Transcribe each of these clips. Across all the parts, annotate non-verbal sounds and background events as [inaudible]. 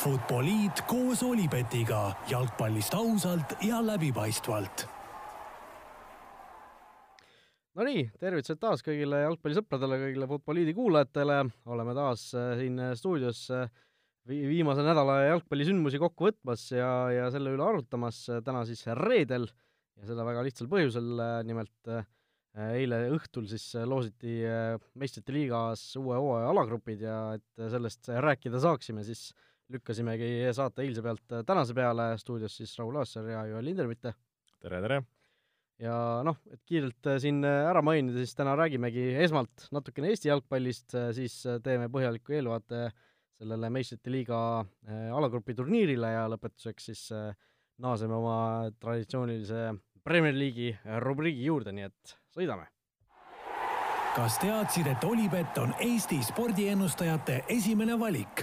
Futboliit koos Olipetiga jalgpallist ausalt ja läbipaistvalt. Nonii, tervitused taas kõigile jalgpallisõpradele, kõigile Futboliidi kuulajatele, oleme taas äh, siin stuudios äh, vi viimase nädala jalgpallisündmusi kokku võtmas ja, ja selle üle arutamas, täna siis reedel ja seda väga lihtsal põhjusel, nimelt äh, eile õhtul siis loositi meistrite liigas uue hooaja alagrupid ja et sellest rääkida saaksime, siis lükkasimegi saate eilse pealt tänase peale, stuudios siis Raul Aassaar ja Joel Lindermitte. tere, tere! ja noh, et kiirelt äh, siin äh, ära mainida, siis täna räägimegi esmalt natukene Eesti jalgpallist, äh, siis teeme põhjaliku eelvaate sellele meistrite liiga alagrupi turniirile ja lõpetuseks siis naaseme oma traditsioonilise Premier League'i rubriigi juurde, nii et sõidame! kas teadsid, et Olipet on Eesti spordiennustajate esimene valik?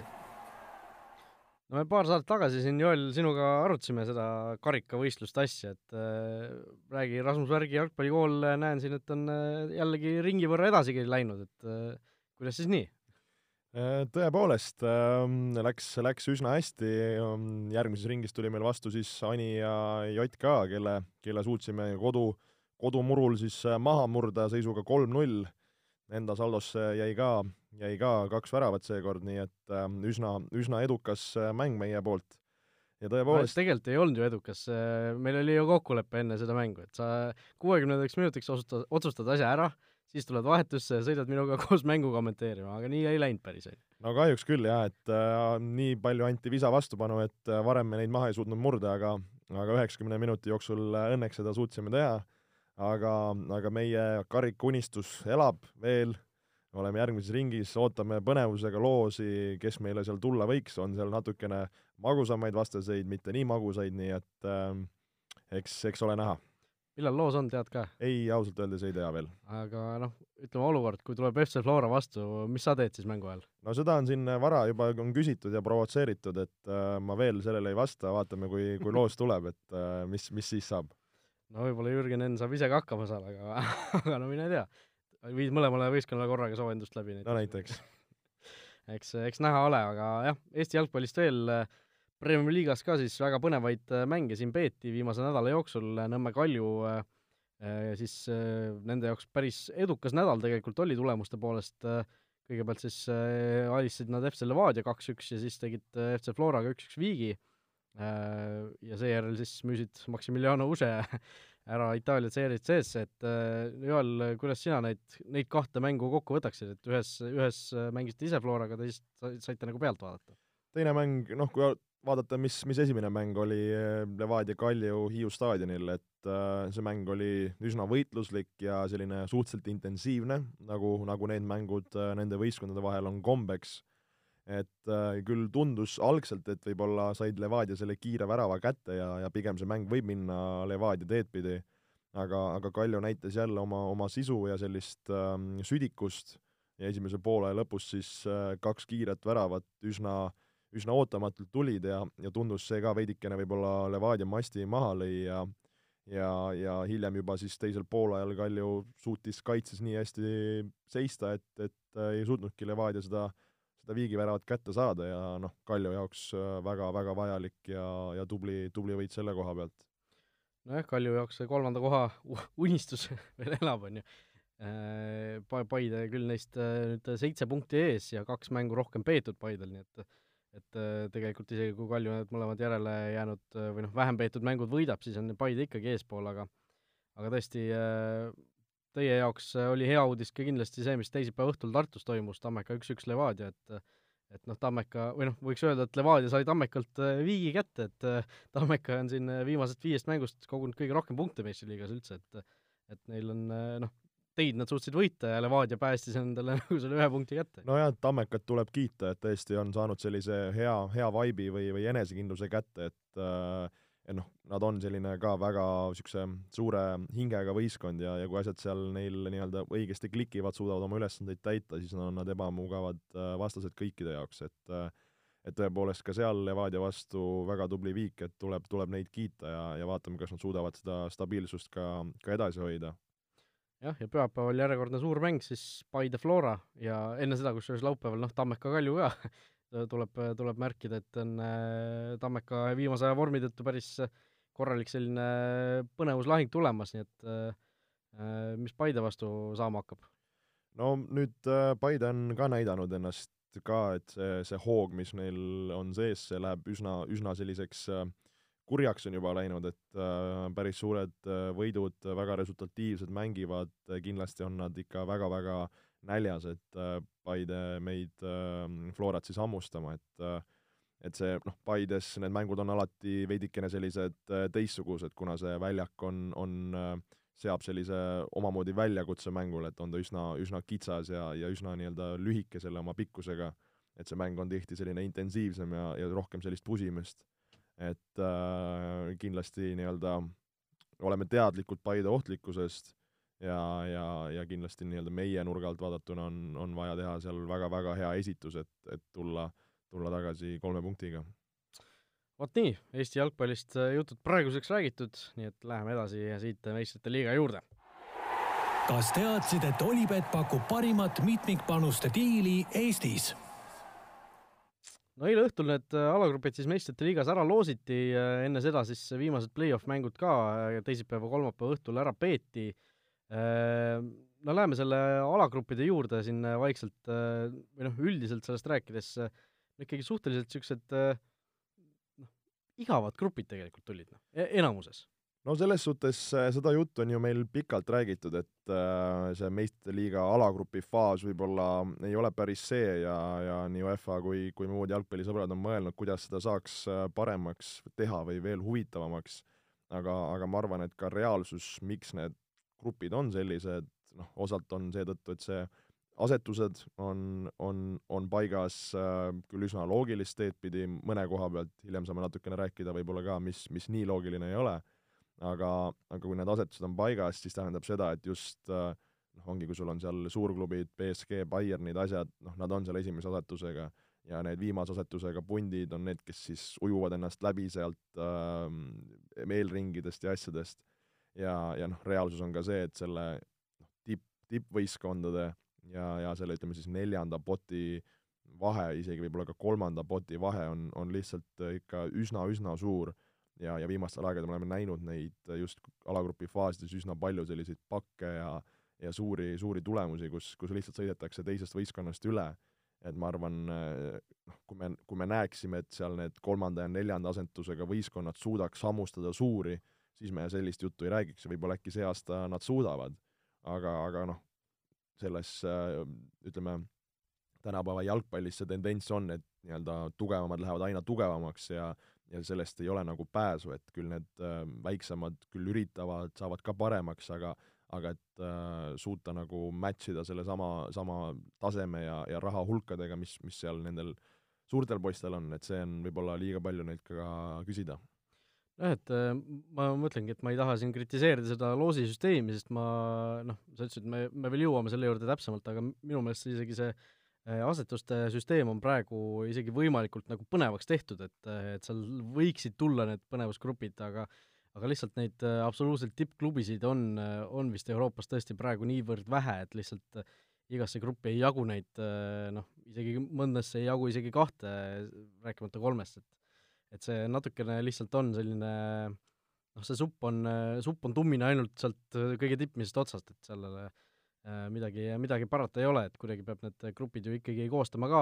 no me paar saadet tagasi siin, Joel, sinuga arutasime seda karikavõistluste asja, et äh, räägi, Rasmus Värgi jalgpallikool, näen siin, et on äh, jällegi ringi võrra edasigi läinud, et äh, kuidas siis nii? Äh, tõepoolest äh,, läks, läks üsna hästi, järgmises ringis tuli meil vastu siis Ani ja JK, kelle, kelle suutsime kodu, kodumurul siis äh, maha murda seisuga kolm-null enda saldosse jäi ka, jäi ka kaks väravat seekord, nii et äh, üsna, üsna edukas äh, mäng meie poolt. ja tõepoolest no, tegelikult ei olnud ju edukas, meil oli ju kokkulepe enne seda mängu, et sa kuuekümnendaks minutiks otsustad, otsustad asja ära, siis tuled vahetusse ja sõidad minuga [laughs] koos mängu kommenteerima, aga nii ei läinud päris, on ju. no kahjuks küll jah, et äh, nii palju anti visa vastupanu, et äh, varem me neid maha ei suutnud murda, aga aga üheksakümne minuti jooksul õnneks seda suutsime teha aga, aga meie karikuunistus elab veel, oleme järgmises ringis, ootame põnevusega loosi, kes meile seal tulla võiks, on seal natukene magusamaid vastaseid, mitte nii magusaid, nii et äh, eks, eks ole näha. millal loos on, tead ka? ei, ausalt öeldes ei tea veel. aga noh, ütleme olukord, kui tuleb FC Flora vastu, mis sa teed siis mängu ajal? no seda on siin vara juba on küsitud ja provotseeritud, et äh, ma veel sellele ei vasta, vaatame, kui, kui loos tuleb, et äh, mis, mis siis saab no võib-olla Jürgen Enn saab ise ka hakkama saada, aga, [laughs] aga no mine tea. viid mõlemale võistkonnale korraga soojendust läbi näiteks. no näiteks [laughs] eks, eks näha ole, aga jah, Eesti jalgpallist veel Premiumi liigas ka siis väga põnevaid äh, mänge siin peeti viimase nädala jooksul, Nõmme Kalju äh, äh, siis nende jaoks päris edukas nädal tegelikult oli tulemuste poolest, kõigepealt siis alistasid nad FC Levadia kaks-üks ja siis tegid FC Floraga üks-üks viigi ja seejärel siis müüsid Maximiliano Use [laughs] ära Itaalia seeriat seesse, et äh, Joel, kuidas sina neid, neid kahte mängu kokku võtaksid, et ühes, ühes mängisite ise Floraga, teist saite nagu pealt vaadata? teine mäng, noh, kui vaadata, mis, mis esimene mäng oli äh, Levadia Kalju Hiiu staadionil, et äh, see mäng oli üsna võitluslik ja selline suhteliselt intensiivne, nagu, nagu need mängud äh, nende võistkondade vahel on kombeks et äh, küll tundus algselt, et võib-olla said Levadia selle kiire värava kätte ja, ja pigem see mäng võib minna Levadia teed pidi, aga, aga Kalju näitas jälle oma, oma sisu ja sellist äh, südikust ja esimese poole lõpus siis äh, kaks kiiret väravat üsna, üsna ootamatult tulid ja, ja tundus see ka veidikene võib-olla Levadia masti maha lõi ja ja, ja hiljem juba siis teisel poolajal Kalju suutis kaitses nii hästi seista, et, et äh, ei suutnudki Levadia seda äh, seda viigiväravat kätte saada ja noh, Kalju jaoks väga-väga äh, vajalik ja, ja tubli, tubli võit selle koha pealt. nojah, Kalju jaoks see kolmanda koha unistus [laughs] veel elab, on ju. Äh, Paide küll neist äh, nüüd seitse punkti ees ja kaks mängu rohkem peetud Paidel, nii et et tegelikult isegi kui Kalju need mõlemad järele jäänud või noh, vähem peetud mängud võidab, siis on Paide ikkagi eespool, aga aga tõesti teie jaoks äh, oli hea uudis ka kindlasti see, mis teisipäeva õhtul Tartus toimus, Tammeka üks-üks Levadia, et et noh, Tammeka, või noh, võiks öelda, et Levadia sai Tammekalt äh, viigi kätte, et äh, Tammeka on siin viimasest viiest mängust kogunud kõige rohkem punkte meistriliigas üldse, et et neil on noh, teid nad suutsid võita ja Levadia päästis endale [laughs] nagu selle ühe punkti kätte. nojah, Tammekat tuleb kiita, et tõesti on saanud sellise hea, hea vaibi või, või enesekindluse kätte, et äh, et noh, nad on selline ka väga niisuguse suure hingega võistkond ja, ja kui asjad seal neil nii-öelda õigesti klikivad, suudavad oma ülesandeid täita, siis on nad ebamugavad äh, vastased kõikide jaoks, et äh, et tõepoolest ka seal Levadia vastu väga tubli viik, et tuleb, tuleb neid kiita ja, ja vaatame, kas nad suudavad seda stabiilsust ka, ka edasi hoida. jah, ja pühapäeval järjekordne suur mäng siis Paide Flora ja enne seda, kusjuures laupäeval noh, Tammeka Kalju ka [laughs] tuleb, tuleb märkida, et on Tammeka viimase aja vormi tõttu päris korralik selline põnevuslahing tulemas, nii et mis Paide vastu saama hakkab? no nüüd Paide on ka näidanud ennast ka, et see, see hoog, mis neil on sees, see läheb üsna, üsna selliseks äh, kurjaks on juba läinud, et äh, päris suured äh, võidud, väga resultatiivsed mängivad, kindlasti on nad ikka väga-väga näljas, et äh, Paide meid äh, Florat siis hammustama, et äh, et see noh, Paides need mängud on alati veidikene sellised äh, teistsugused, kuna see väljak on, on seab sellise omamoodi väljakutse mängule, et on ta üsna, üsna kitsas ja, ja üsna nii-öelda lühike selle oma pikkusega, et see mäng on tihti selline intensiivsem ja, ja rohkem sellist pusimist. Et äh, kindlasti nii-öelda oleme teadlikud Paide ohtlikkusest ja, ja, ja kindlasti nii-öelda meie nurga alt vaadatuna on, on vaja teha seal väga-väga hea esitus, et, et tulla, tulla tagasi kolme punktiga. vot nii, Eesti jalgpallist äh, jutud praeguseks räägitud, nii et läheme edasi siit meistrite liiga juurde. kas teadsid, et Olipet pakub parimat mitmikpanuste diili Eestis? no eile õhtul need äh, alagrupid siis meistrite liigas ära loositi, äh, enne seda siis viimased play-off mängud ka teisipäeva, kolmapäeva õhtul ära peeti. No läheme selle alagruppide juurde siin vaikselt või noh, üldiselt sellest rääkides, no ikkagi suhteliselt niisugused noh, igavad grupid tegelikult tulid, noh, e-, enamuses no selles suhtes äh, seda juttu on ju meil pikalt räägitud, et äh, see meistrite liiga alagrupi faas võib-olla ei ole päris see ja, ja nii UEFA kui, kui muud jalgpallisõbrad on mõelnud, kuidas seda saaks äh, paremaks teha või veel huvitavamaks. aga, aga ma arvan, et ka reaalsus, miks need grupid on sellised, noh, osalt on seetõttu, et see asetused on, on, on paigas äh, küll üsna loogilist teed pidi mõne koha pealt, hiljem saame natukene rääkida võib-olla ka, mis, mis nii loogiline ei ole aga, aga kui need asetused on paigas, siis tähendab seda, et just äh, noh, ongi, kui sul on seal suurklubid, BSG, Bayernid, asjad, noh, nad on seal esimese asetusega ja need viimase asetusega pundid on need, kes siis ujuvad ennast läbi sealt äh, eelringidest ja asjadest. Ja, ja noh, reaalsus on ka see, et selle noh, tipp, tippvõistkondade ja, ja selle, ütleme siis neljanda poti vahe, isegi võib-olla ka kolmanda poti vahe on, on lihtsalt ikka üsna-üsna suur ja, ja viimastel aegadel me oleme näinud neid just alagrupi faasides üsna palju selliseid pakke ja ja suuri, suuri tulemusi, kus, kus lihtsalt sõidetakse teisest võistkonnast üle. et ma arvan, noh, kui me, kui me näeksime, et seal need kolmanda ja neljanda asetusega võistkonnad suudaks hammustada suuri, siis me sellist juttu ei räägiks ja võib-olla äkki see aasta nad suudavad. aga, aga noh, selles ütleme, tänapäeva jalgpallis see tendents on, et nii-öelda tugevamad lähevad aina tugevamaks ja ja sellest ei ole nagu pääsu, et küll need äh, väiksemad küll üritavad, saavad ka paremaks, aga aga et äh, suuta nagu match ida selle sama, sama taseme ja, ja raha hulkadega, mis, mis seal nendel suurtel poistel on, et see on võib-olla liiga palju neilt ka küsida. Jah, et äh, ma mõtlengi, et ma ei taha siin kritiseerida seda loosisüsteemi, sest ma noh, sa ütlesid, me, me veel jõuame selle juurde täpsemalt, aga minu meelest isegi see äh, Äh, asetuste süsteem on praegu isegi võimalikult nagu põnevaks tehtud, et, et seal võiksid tulla need põnevusgrupid, aga aga lihtsalt neid äh, absoluutselt tippklubisid on, on vist Euroopas tõesti praegu niivõrd vähe, et lihtsalt äh, igasse gruppi ei jagu neid noh, isegi mõndasse ei jagu isegi kahte, rääkimata kolmest, et et see natukene lihtsalt on selline noh, see supp on, supp on tummine ainult sealt kõige tippmisest otsast, et sellele äh, Äh, midagi, midagi parata ei ole, et kuidagi peab need grupid ju ikkagi koostama ka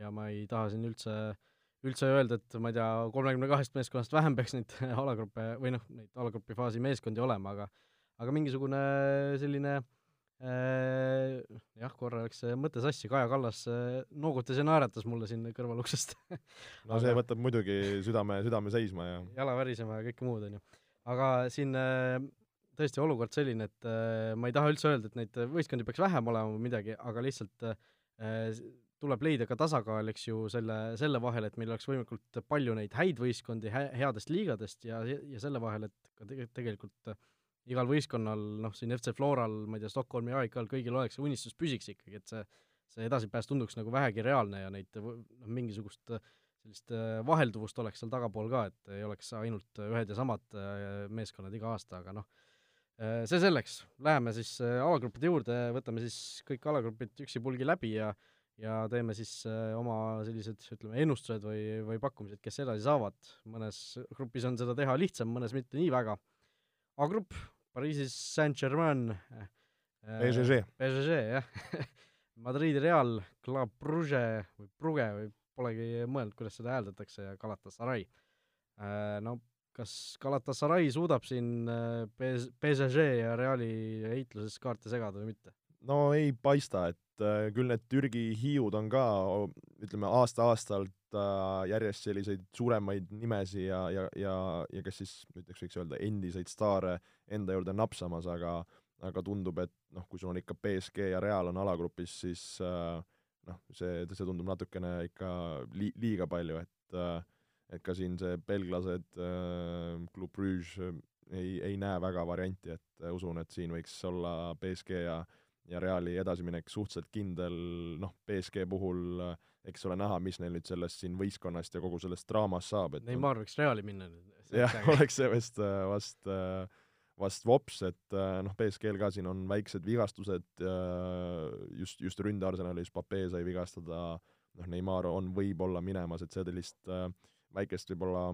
ja ma ei taha siin üldse, üldse öelda, et ma ei tea, kolmekümne kahest meeskonnast vähem peaks neid [laughs] alagruppe või noh, neid alagrupi faasi meeskondi olema, aga aga mingisugune selline äh, jah, korra läks mõte sassi, Kaja Kallas äh, noogutas ja naeratas mulle siin kõrvaluksest [laughs] no see võtab muidugi südame, südame seisma ja jala värisema ja kõike muud, on ju. aga siin äh, tõesti olukord selline, et äh, ma ei taha üldse öelda, et neid võistkondi peaks vähem olema või midagi, aga lihtsalt äh, tuleb leida ka tasakaal, eks ju, selle, selle vahel, et meil oleks võimalikult palju neid häid võistkondi hä headest liigadest ja, ja selle vahel, et ka tege tegelikult äh, igal võistkonnal, noh, siin FC Floral, ma ei tea, Stockholmi AIK-l, kõigil oleks see unistus püsiks ikkagi, et see, see edasipääs tunduks nagu vähegi reaalne ja neid noh, mingisugust äh, sellist äh, vahelduvust oleks seal tagapool ka, et ei oleks ainult ühed ja samad äh, meeskonnad iga aasta, aga noh, see selleks, läheme siis alagruppide juurde, võtame siis kõik alagrupid üksipulgi läbi ja ja teeme siis oma sellised, ütleme, ennustused või, või pakkumised, kes edasi saavad. mõnes grupis on seda teha lihtsam, mõnes mitte nii väga. A-grupp, Pariisis Saint-Germain äh,, PSG. PSG, jah [laughs] Madridi Real, Club Brugge või Brugge või polegi mõelnud, kuidas seda hääldatakse, ja Galatasaray äh,. No kas Galatasaray suudab siin PS-, PSG ja Reali heitluses kaarte segada või mitte? no ei paista, et küll need Türgi hiiud on ka, ütleme, aasta-aastalt äh, järjest selliseid suuremaid nimesi ja, ja, ja, ja kes siis näiteks võiks öelda endiseid staare enda juurde napsamas, aga aga tundub, et noh, kui sul on ikka BSG ja Real on alagrupis, siis äh, noh, see, see tundub natukene ikka li-, liiga palju, et äh, et ka siin see belglased äh,, Club Brugge ei, ei näe väga varianti, et äh, usun, et siin võiks olla BSG ja ja Reali edasiminek suhteliselt kindel, noh, BSG puhul äh, eks ole näha, mis neil nüüd sellest siin võistkonnast ja kogu sellest draamast saab, et Neimar võiks Reali minna nüüd. jah, oleks see vist äh, vast äh, vast vops, et äh, noh, BSG-l ka siin on väiksed vigastused, just, just ründearsenalis Pape sai vigastada, noh, Neimar on võib-olla minemas, et sellist äh, väikest võib-olla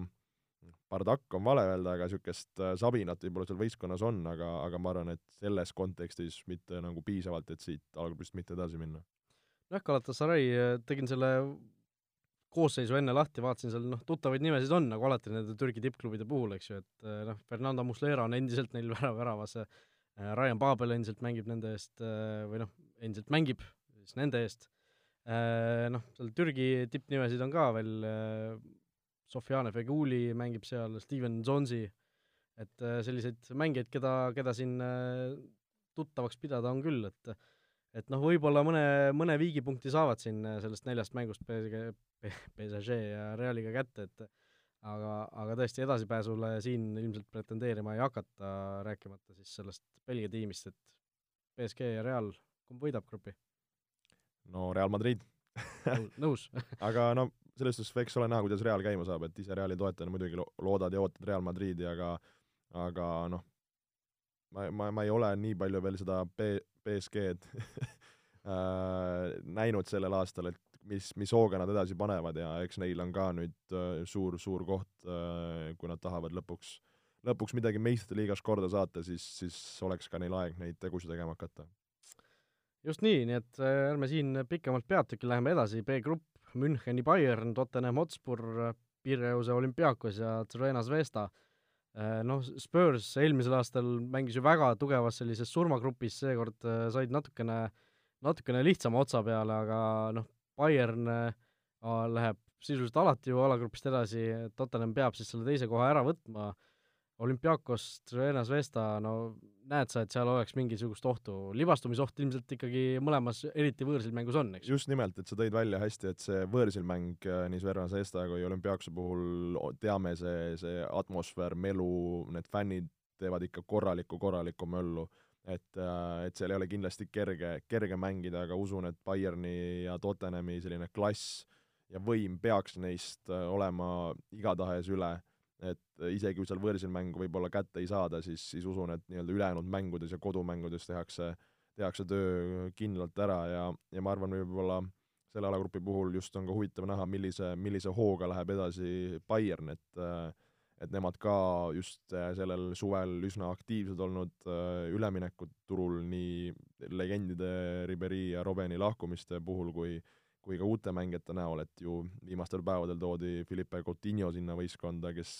bardakk on vale öelda, aga niisugust äh, sabinat võib-olla seal võistkonnas on, aga, aga ma arvan, et selles kontekstis mitte nagu piisavalt, et siit algusest mitte edasi minna. nojah, Galatasaray, tegin selle koosseisu enne lahti, vaatasin seal noh, tuttavaid nimesid on, nagu alati nende Türgi tippklubide puhul, eks ju, et eh, noh, Fernando Muslera on endiselt neil värav väravas, Ryan Babel endiselt mängib nende eest või noh, endiselt mängib siis nende eest, noh, seal Türgi tippnimesid on ka veel, Sofiane Feguli mängib seal, Steven Zonzi, et selliseid mängijaid, keda, keda siin tuttavaks pidada on küll, et et noh, võib-olla mõne, mõne viigipunkti saavad siin äh, sellest neljast mängust PSG, PSG ja Realiga kätte, et aga, aga tõesti edasipääsule siin ilmselt pretendeerima ei hakata, rääkimata siis sellest Belgia tiimist, et PSG ja Real, kumb võidab grupi? no Real Madrid. Nõus. [laughs] Aga no selles suhtes eks ole näha, kuidas Real käima saab, et ise Reali toetajana muidugi lo-, loodad ja ootad Real Madridi, aga aga noh, ma, ma, ma ei ole nii palju veel seda B, BSG-d [laughs] äh, näinud sellel aastal, et mis, mis hooga nad edasi panevad ja eks neil on ka nüüd äh, suur, suur koht, äh, kui nad tahavad lõpuks, lõpuks midagi meistrite liigas korda saata, siis, siis oleks ka neil aeg neid tegusid tegema hakata. just nii, nii et ärme siin pikemalt peatugi, läheme edasi, B-grupp, Müncheni Bayern, Tottenham Hotspur, Pireuse olümpiaakos ja Cervena Zvezda. Äh, noh, Spurs eelmisel aastal mängis ju väga tugevas sellises surmagrupis, seekord äh, said natukene, natukene lihtsama otsa peale, aga noh, Bayern äh, läheb sisuliselt alati ju alagrupist edasi, Tottenham peab siis selle teise koha ära võtma, olümpiaakos, Trena Zvesta, no näed sa, et seal oleks mingisugust ohtu, libastumisoht ilmselt ikkagi mõlemas, eriti võõrsilmängus on, eks? just nimelt, et sa tõid välja hästi, et see võõrsilmäng äh, nii Sverna Zesta kui olümpiaakuse puhul teame, see, see atmosfäär, melu, need fännid teevad ikka korralikku, korralikku möllu. et, äh, et seal ei ole kindlasti kerge, kerge mängida, aga usun, et Bayerni ja Tottenhami selline klass ja võim peaks neist äh, olema igatahes üle et isegi kui seal võõrsil mängu võib-olla kätte ei saada, siis, siis usun, et nii-öelda ülejäänud mängudes ja kodumängudes tehakse, tehakse töö kindlalt ära ja, ja ma arvan, võib-olla selle alagrupi puhul just on ka huvitav näha, millise, millise hooga läheb edasi Bayern, et et nemad ka just sellel suvel üsna aktiivsed olnud üleminekuturul nii legendide Ribéry ja Robeni lahkumiste puhul kui kui ka uute mängijate näol, et ju viimastel päevadel toodi Felipe Coutinho sinna võistkonda, kes,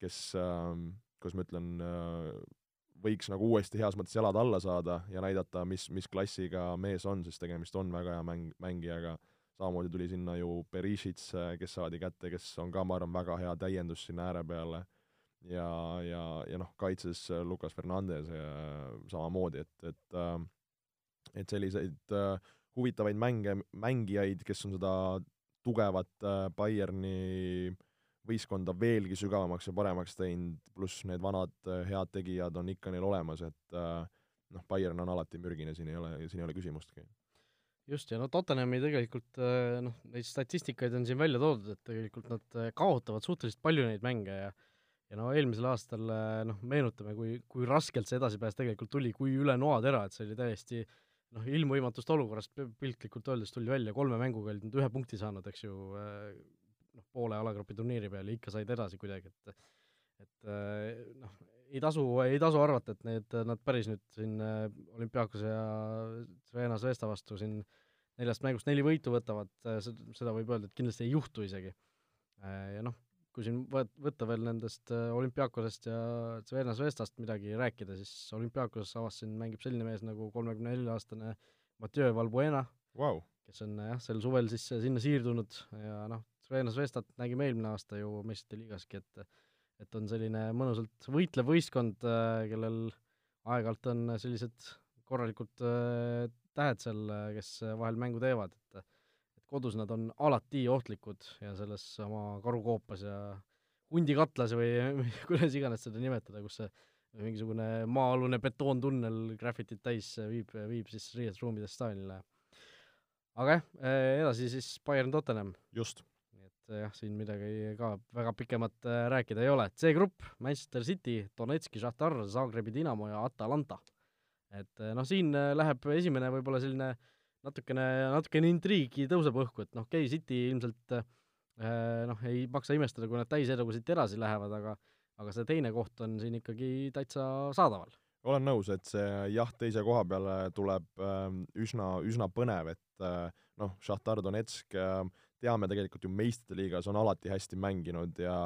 kes äh, kuidas ma ütlen äh,, võiks nagu uuesti heas mõttes jalad alla saada ja näidata, mis, mis klassiga mees on, sest tegemist on väga hea mäng, mängijaga, samamoodi tuli sinna ju Perisic, kes saadi kätte, kes on ka, ma arvan, väga hea täiendus sinna ääre peale, ja, ja, ja noh, kaitses Lucas Fernandez ja samamoodi, et, et äh, et selliseid äh, huvitavaid mänge, mängijaid, kes on seda tugevat äh, Bayerni võistkonda veelgi sügavamaks ja paremaks teinud, pluss need vanad äh, head tegijad on ikka neil olemas, et äh, noh, Bayern on alati mürgine, siin ei ole, siin ei ole küsimustki. just, ja no Tottenhami tegelikult noh, neid statistikaid on siin välja toodud, et tegelikult nad kaotavad suhteliselt palju neid mänge ja ja no eelmisel aastal noh, meenutame, kui, kui raskelt see edasipääs tegelikult tuli, kui üle noatera, et see oli täiesti äh, noh, ilmvõimatust olukorrast piltlikult öeldes tuldi välja, kolme mänguga olid nad ühe punkti saanud, eks ju, noh, poole alagrupi turniiri peal ja ikka said edasi kuidagi, et et noh, ei tasu, ei tasu arvata, et need, nad päris nüüd siin olümpiaakose ja Svena Zvezda vastu siin neljast mängust neli võitu võtavad, seda võib öelda, et kindlasti ei juhtu isegi. Ja noh, kui siin võt-, võtta veel nendest olümpiaakosest ja Svena Zvezdast midagi rääkida, siis olümpiaakoses avas siin, mängib selline mees nagu kolmekümne nelja aastane Mathieu Valbuena wow., kes on jah, sel suvel siis sinna siirdunud ja noh, Svena Zvezdat nägime eelmine aasta ju meistrite liigaski, et et on selline mõnusalt võitlev võistkond, kellel aeg-ajalt on sellised korralikud tähed seal, kes vahel mängu teevad, et kodus nad on alati ohtlikud ja selles oma karukoopas ja hundikatlas [laughs] või, kuidas iganes seda nimetada, kus see mingisugune maa-alune betoontunnel graffitit täis viib, viib siis riietusruumidest staadionile. aga jah, edasi siis Bayern Tottenham. just jah, siin midagi ka väga pikemat äh, rääkida ei ole. C-grupp, Manchester City, Donetski, Šahtar, Zagrebi Dinamo ja Atalanta. et äh, noh, siin äh, läheb esimene võib-olla selline natukene, natukene intriigi tõuseb õhku, et noh, okei okay,, City ilmselt noh, ei maksa imestada, kui nad täiseduga siit edasi lähevad, aga aga see teine koht on siin ikkagi täitsa saadaval. olen nõus, et see jah, teise koha peale tuleb üsna, üsna põnev, et noh, Šahtar Donetsk äh, teame tegelikult ju meistrite liigas on alati hästi mänginud ja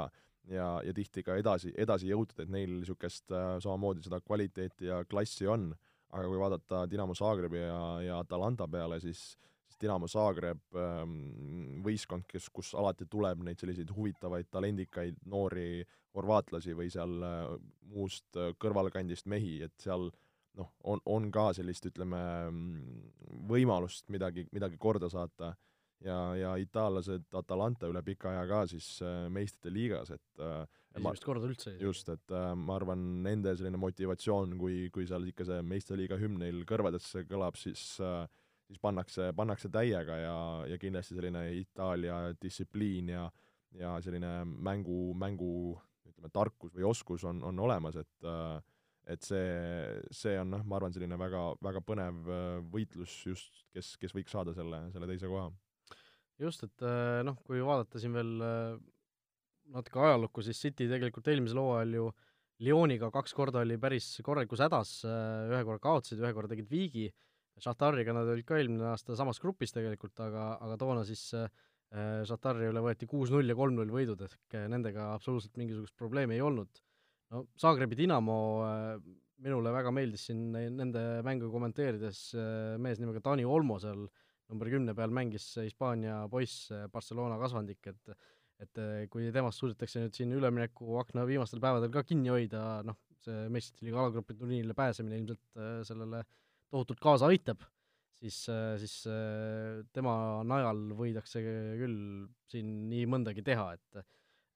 ja, ja tihti ka edasi, edasi jõutud, et neil niisugust äh, samamoodi seda kvaliteeti ja klassi on, aga kui vaadata Dinamo Zagrebi ja, ja Atalanta peale, siis siis Dinamo Zagreb ähm,, võistkond, kes, kus alati tuleb neid selliseid huvitavaid, talendikaid noori horvaatlasi või seal äh, muust äh, kõrvalkandist mehi, et seal noh, on, on ka sellist, ütleme, mm, võimalust midagi, midagi korda saata. Ja, ja itaallased Atalanta üle pika aja ka siis äh, meistrite liigas, et äh, esimest korda üldse. just, et äh, ma arvan, nende selline motivatsioon, kui, kui seal ikka see meistrite liiga hümn neil kõrvadesse kõlab, siis äh, siis pannakse, pannakse täiega ja, ja kindlasti selline Itaalia distsipliin ja ja selline mängu, mängu ütleme, tarkus või oskus on, on olemas, et äh, et see, see on noh, ma arvan, selline väga, väga põnev äh, võitlus just, kes, kes võiks saada selle, selle teise koha just, et äh, noh, kui vaadata siin veel natuke ajalukku, siis City tegelikult eelmisel hooajal ju Lyoniga kaks korda oli päris korralikus hädas, äh, ühe korra kaotasid, ühe korra tegid viigi, Šahtariga nad olid ka eelmine aasta samas grupis tegelikult, aga, aga toona siis Šahtari üle võeti kuus-null ja kolm-null võidud, ehk nendega absoluutselt mingisugust probleemi ei olnud. no Zagrebi Dinamo minule väga meeldis siin nende mängu kommenteerides mees nimega Taani Olmo seal äh, number kümne peal mängis Hispaania poiss, Barcelona kasvandik, et et kui temast suudetakse nüüd siin üleminekuakna viimastel päevadel ka kinni hoida, noh, see meistrite liiga alagrupi turniirile pääsemine ilmselt äh, sellele tohutult kaasa aitab, siis, äh, siis äh, tema najal võidakse küll siin nii mõndagi teha, et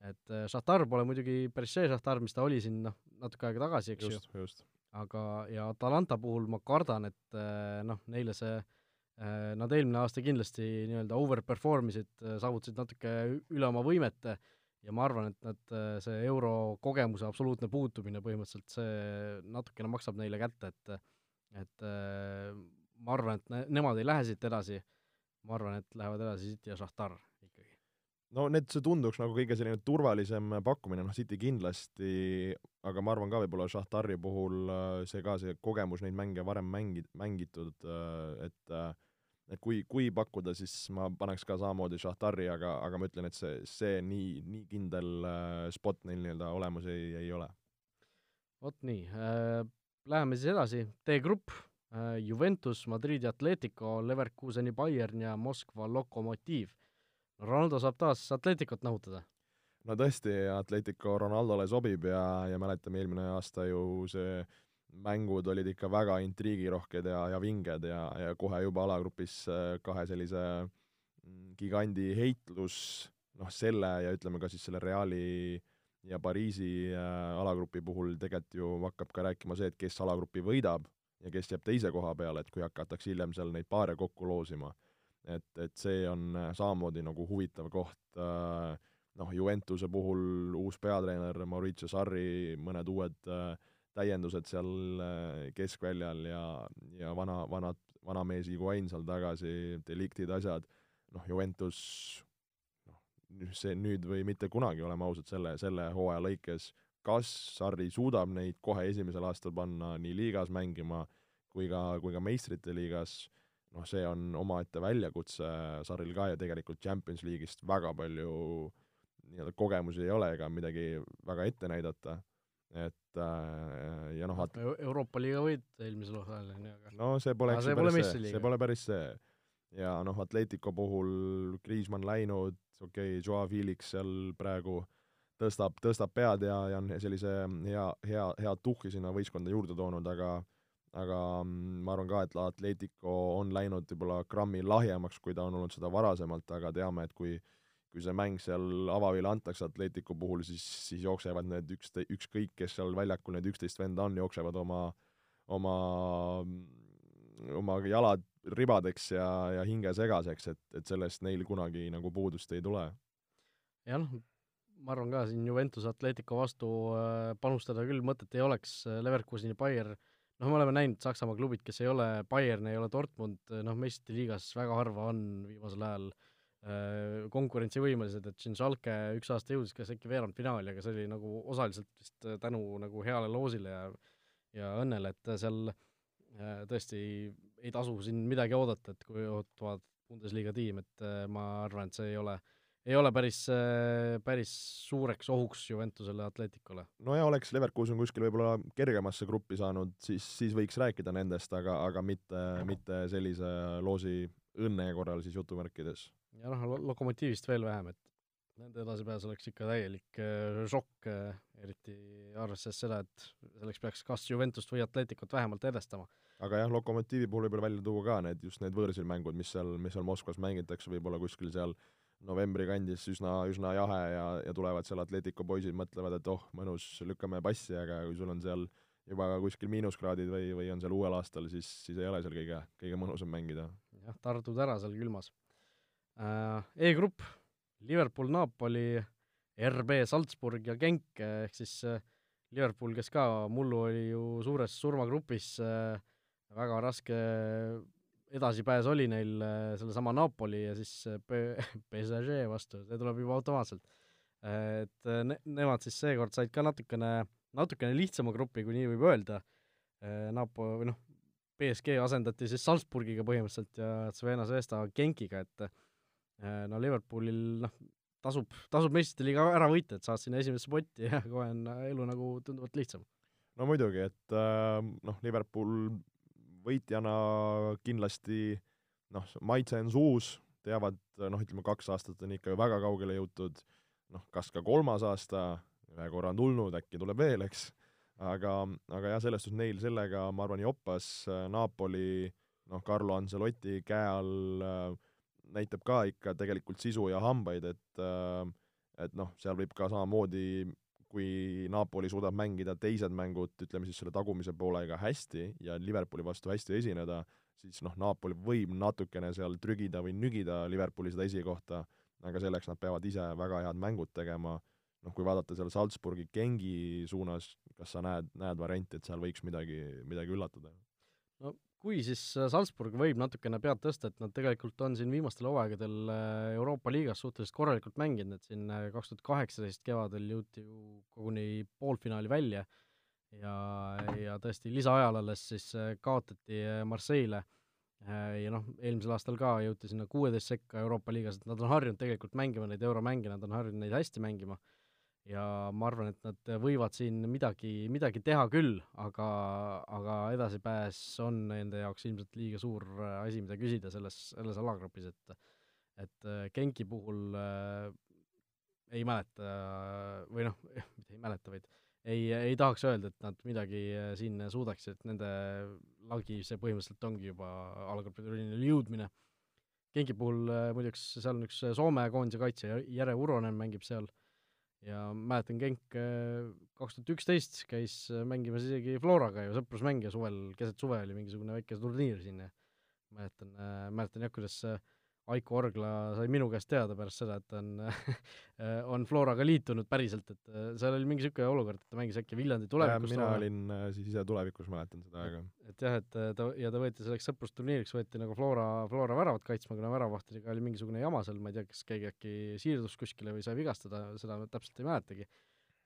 et Šahtar pole muidugi päris see Šahtar, mis ta oli siin noh, natuke aega tagasi, eks just, ju. aga, ja Atalanta puhul ma kardan, et noh, neile see äh, Äh, nad eelmine aasta kindlasti nii-öelda overperform isid, äh, saavutasid natuke üle oma võimete ja ma arvan, et nad, äh, see eurokogemuse absoluutne puutumine põhimõtteliselt, see natukene maksab neile kätte, et et ma arvan, et ne-, nemad ei lähe siit edasi, ma arvan, et lähevad edasi City ja Šahtar ikkagi. no need, see tunduks nagu kõige selline turvalisem pakkumine, noh City kindlasti, aga ma arvan ka võib-olla Šahtari puhul see ka, see kogemus neid mänge varem mängi-, mängitud, et äh, et kui, kui pakkuda, siis ma paneks ka samamoodi Šahtari, aga, aga ma ütlen, et see, see nii, nii kindel äh, spot neil nii-öelda olemas ei, ei ole. vot nii äh,, läheme siis edasi, D-grupp äh,, Juventus, Madridi Atletico, Leverkuseni Bayern ja Moskva Lokomotiiv. Ronaldo saab taas Atleticot nahutada? no tõesti, Atletico Ronaldole sobib ja, ja mäletame eelmine aasta ju see mängud olid ikka väga intriigirohked ja, ja vinged ja, ja kohe juba alagrupis äh, kahe sellise mm, gigandi heitlus, noh selle ja ütleme ka siis selle Reali ja Pariisi äh, alagrupi puhul tegelikult ju hakkab ka rääkima see, et kes alagrupi võidab ja kes jääb teise koha peale, et kui hakatakse hiljem seal neid paare kokku loosima. et, et see on äh, samamoodi nagu huvitav koht, noh, Juventuse puhul uus peatreener Mauricio Sarri, mõned uued äh, täiendused seal äh, keskväljal ja, ja vana, vanad vanamees Higuain seal tagasi, deliktid, asjad, noh, Juventus noh, see nüüd või mitte kunagi, oleme ausad, selle, selle hooaja lõikes, kas Sarri suudab neid kohe esimesel aastal panna nii liigas mängima kui ka, kui ka meistrite liigas, noh, see on omaette väljakutse Sarril ka ja tegelikult Champions League'ist väga palju nii-öelda kogemusi ei ole ega midagi väga ette näidata, et äh, ja noh, Euroopa liiga võit eelmisel hooajal, on ju, aga no see pole, eks ju päris see, see pole päris see. ja noh, Atletico puhul Kriismann läinud, okei okay,, Joa Felix seal praegu tõstab, tõstab pead ja, ja on sellise hea, hea, hea tuhhi sinna võistkonda juurde toonud, aga aga mm, ma arvan ka, et Atletico on läinud võib-olla grammi lahjemaks, kui ta on olnud seda varasemalt, aga teame, et kui kui see mäng seal avavile antakse Atletico puhul, siis, siis jooksevad need üks, ükskõik, kes seal väljakul need üksteist venda on, jooksevad oma, oma, oma jalad ribadeks ja, ja hinge segaseks, et, et sellest neil kunagi nagu puudust ei tule. jah, ma arvan ka siin Juventus Atletico vastu äh, panustada küll mõtet ei oleks, Leverkuseni Bayer noh, me oleme näinud Saksamaa klubid, kes ei ole Bayern, ei ole Dortmund, noh, meistrite liigas väga harva on viimasel ajal äh, Äh, konkurentsivõimelised, et siin Schalke üks aasta jõudis kas äkki veerandfinaali, aga see oli nagu osaliselt vist äh, tänu nagu heale loosile ja ja õnnele, et seal äh, tõesti ei tasu siin midagi oodata, et kui ootab Bundesliga tiim, et ma arvan, et see ei ole, ei ole päris, päris suureks ohuks Juventusele Atleticule. no ja oleks Leverkusen kuskil võib-olla kergemasse gruppi saanud, siis, siis võiks rääkida nendest, aga, aga mitte, mitte sellise loosi õnne korral siis jutumärkides ja noh, Lokomotiivist veel vähem, et nende edasipääs oleks ikka täielik äh, šokk äh,, eriti arvestades seda, et selleks peaks kas Juventust või Atleticut vähemalt edestama. aga jah, Lokomotiivi puhul võib veel välja tuua ka need, just need võõrsil mängud, mis seal, mis seal Moskvas mängitakse, võib-olla kuskil seal novembri kandis üsna, üsna jahe ja, ja tulevad seal Atletico poisid, mõtlevad, et oh, mõnus, lükkame passi, aga kui sul on seal juba kuskil miinuskraadid või, või on seal uuel aastal, siis, siis ei ole seal kõige, kõige mõnusam mängida. jah, tardud ära seal külmas E-grupp, Liverpool, Napoli, RB Salzburg ja Genk, ehk siis äh, Liverpool, kes ka mullu oli ju suures surmagrupis, äh, väga raske edasipääs oli neil sellesama Napoli ja siis PSG [laughs] vastu, see tuleb juba automaatselt. Et ne-, nemad siis seekord said ka natukene, natukene lihtsama grupi, kui nii võib öelda, Napo-, või noh, BSG asendati siis Salzburgiga põhimõtteliselt ja Svena Zvezda Genkiga, et Äh, no Liverpoolil noh, tasub, tasub meistrite liiga ära võita, et saad sinna esimesse potti ja [laughs] kohe on elu nagu tunduvalt lihtsam. no muidugi, et äh, noh, Liverpool võitjana kindlasti noh, maitse on suus, teavad noh, ütleme kaks aastat on ikka väga kaugele jõutud, noh, kas ka kolmas aasta, ühe korra on tulnud, äkki tuleb veel, eks, aga, aga jah, selles suhtes neil sellega, ma arvan, jopas Napoli noh, Carlo Ancelotti käe all äh, näitab ka ikka tegelikult sisu ja hambaid, et äh, et noh, seal võib ka samamoodi, kui Napoli suudab mängida teised mängud, ütleme siis selle tagumise poolega hästi ja Liverpooli vastu hästi esineda, siis noh, Napoli võib natukene seal trügida või nügida Liverpooli seda esikohta, aga selleks nad peavad ise väga head mängud tegema, noh, kui vaadata seal Salzburgi Gengi suunas, kas sa näed, näed varianti, et seal võiks midagi, midagi üllatada? no kui, siis äh, Salzburg võib natukene pead tõsta, et nad tegelikult on siin viimastel hooaegadel äh, Euroopa liigas suhteliselt korralikult mänginud, et siin äh, kaks tuhat kaheksateist kevadel jõuti ju koguni poolfinaali välja ja, ja tõesti lisaajal alles siis kaotati Marseille ja noh, eelmisel aastal ka jõuti sinna kuueteist sekka Euroopa liigas, et nad on harjunud tegelikult mängima neid euromänge, nad on harjunud neid hästi mängima ja ma arvan, et nad võivad siin midagi, midagi teha küll, aga, aga edasipääs on nende jaoks ilmselt liiga suur äh, asi, mida küsida selles, selles alagrupis, et et äh, Genki puhul äh, ei mäleta või noh, [laughs] mitte ei mäleta, vaid ei, ei tahaks öelda, et nad midagi äh, siin suudaksid, et nende lagi see põhimõtteliselt ongi juba alagrupi turniirile jõudmine. Genki puhul muideks seal on üks Soome koondise kaitsja, Jere Uronen mängib seal äh, ja mäletan, Genk äh, kaks tuhat üksteist käis äh, mängimas isegi Floraga ju sõprusmänge suvel, keset suve oli mingisugune väike turniir siin ja mäletan äh,, mäletan jah, kuidas Aiko Orgla sai minu käest teada pärast seda, et ta on [laughs] on Floraga liitunud päriselt, et äh, seal oli mingi niisugune olukord, et ta mängis äkki Viljandi tulevikus mina olin äh, siis ise tulevikus, mäletan seda aega. et jah, et äh, ta, ja ta võeti selleks sõprusturniiriks, võeti nagu Flora, Flora väravat kaitsma, kuna väravahtriga oli mingisugune jama seal, ma ei tea, kas keegi äkki siirdus kuskile või sai vigastada, seda täpselt ei mäletagi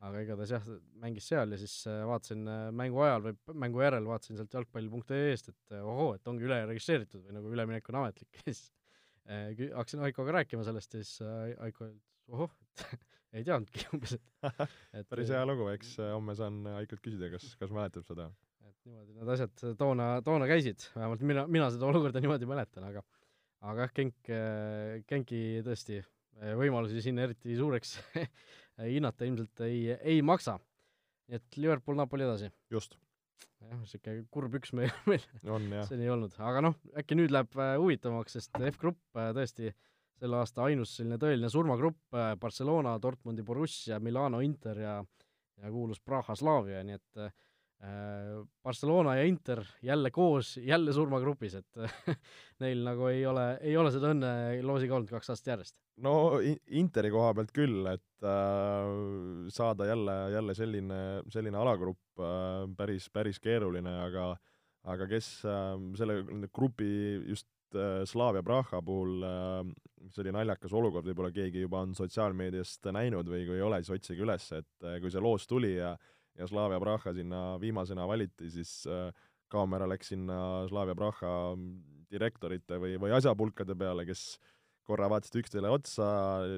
aga igatahes jah, mängis seal ja siis vaatasin mängu ajal või mängu järel vaatasin sealt jalgpall.ee-st, et ohoo, et ongi üle registreeritud või nagu üleminek on ametlik [laughs] ja siis Äh, hakkasin Aikoga rääkima sellest siis äh, Aiko ütles, ohoh, et [laughs] ei teadnudki [laughs] umbes, et, [laughs] et päris hea lugu, eks äh, homme saan Aikolt küsida, kas, kas mäletab seda. et niimoodi need asjad toona, toona käisid, vähemalt mina, mina seda olukorda niimoodi mäletan, aga aga jah, Genk, Genki tõesti võimalusi siin eriti suureks hinnata ilmselt ei, ei maksa. nii et Liverpool, Napoli edasi. just jah, niisugune kurb üksmeel [laughs] meil. Seni ei olnud, aga noh, äkki nüüd läheb äh, huvitavamaks, sest F-grupp äh, tõesti selle aasta ainus selline tõeline surmagrupp, äh, Barcelona, Dortmundi Borussia, Milano Inter ja ja kuulus Praha Slavia, nii et Äh, Barcelona ja Inter jälle koos, jälle surmagrupis, et [laughs] neil nagu ei ole, ei ole seda õnne loosiga olnud kaks aastat järjest. no Interi koha pealt küll, et äh, saada jälle, jälle selline, selline alagrupp äh, päris, päris keeruline, aga aga kes äh, selle grupi just äh, Slavia Praha puhul äh, see oli naljakas olukord, võib-olla keegi juba on sotsiaalmeediast näinud või kui ei ole, siis otsige üles, et äh, kui see loos tuli ja äh, ja Slavia Praha sinna viimasena valiti, siis äh, kaamera läks sinna Slavia Praha direktorite või, või asjapulkade peale, kes korra vaatasid üksteisele otsa,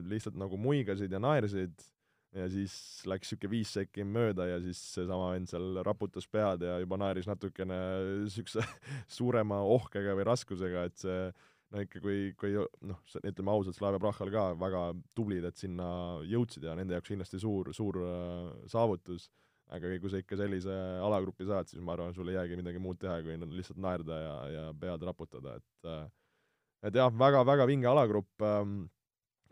lihtsalt nagu muigasid ja naersid. Ja siis läks niisugune viis sekki mööda ja siis seesama vend seal raputas pead ja juba naeris natukene niisuguse [laughs] suurema ohkega või raskusega, et see no ikka kui, kui noh, ütleme ausalt, Slavia Prahal ka väga tublid, et sinna jõudsid ja nende jaoks kindlasti suur, suur äh, saavutus aga kui sa ikka sellise alagrupi saad, siis ma arvan, sul ei jäägi midagi muud teha, kui lihtsalt naerda ja, ja pead raputada, et äh, et jah, väga-väga vinge alagrupp ähm,,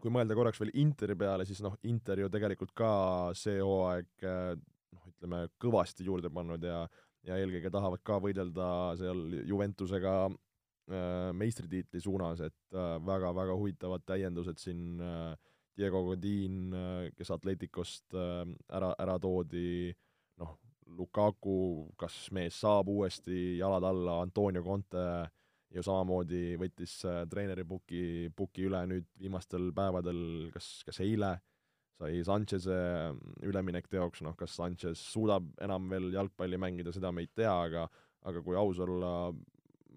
kui mõelda korraks veel Interi peale, siis noh, Inter ju tegelikult ka see hooaeg äh, noh, ütleme kõvasti juurde pannud ja ja eelkõige tahavad ka võidelda seal Juventusega äh, meistritiitli suunas, et väga-väga huvitavad täiendused siin Diego Godin, kes Atleticost ära, ära toodi, Lukaku, kas mees saab uuesti jalad alla, Antonio Conte ju samamoodi võttis äh, treeneri puki, puki üle nüüd viimastel päevadel, kas, kas eile, sai Sanchez'e üleminek teoks, noh, kas Sanchez suudab enam veel jalgpalli mängida, seda me ei tea, aga aga kui aus olla,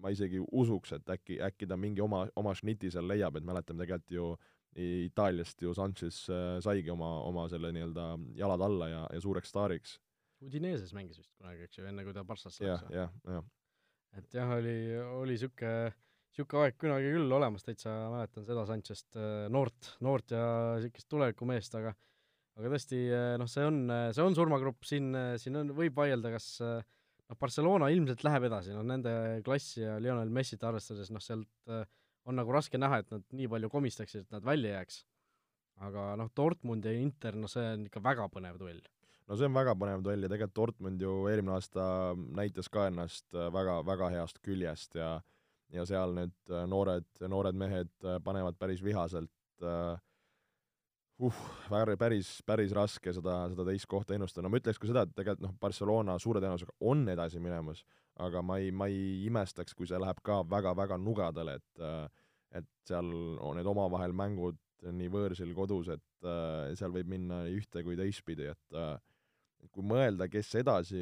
ma isegi usuks, et äkki, äkki ta mingi oma, oma šniti seal leiab, et mäletame tegelikult ju Itaaliast ju Sanchez äh, saigi oma, oma selle nii-öelda jalad alla ja, ja suureks staariks. Udineses mängis vist kunagi, eks ju, enne kui ta Barssasse läks. jah, jah, jah. et jah, oli, oli niisugune niisugune aeg kunagi küll olemas, täitsa mäletan seda Sanchez't, äh, noort, noort ja niisugust tulevikumeest, aga aga tõesti, äh, noh, see on, see on surmagrupp, siin, siin on, võib vaielda, kas noh, Barcelona ilmselt läheb edasi, noh nende klassi ja Lionel Messit arvestades, noh sealt äh, on nagu raske näha, et nad nii palju komistaksid, et nad välja jääks. aga noh, Dortmund ja Inter, no see on ikka väga põnev duell. No see on väga põnev duell ja tegelikult Dortmund ju eelmine aasta näitas ka ennast äh, väga, väga heast küljest ja ja seal need äh, noored, noored mehed äh, panevad päris vihaselt uh, päris, päris raske seda, seda teist kohta ennustada, no ma ütleks ka seda, et tegelikult noh, Barcelona suure tõenäosusega on edasi minemas, aga ma ei, ma ei imestaks, kui see läheb ka väga-väga nugadele, et et seal on need omavahel mängud nii võõrsil kodus, et seal võib minna nii ühte kui teistpidi, et kui mõelda, kes edasi,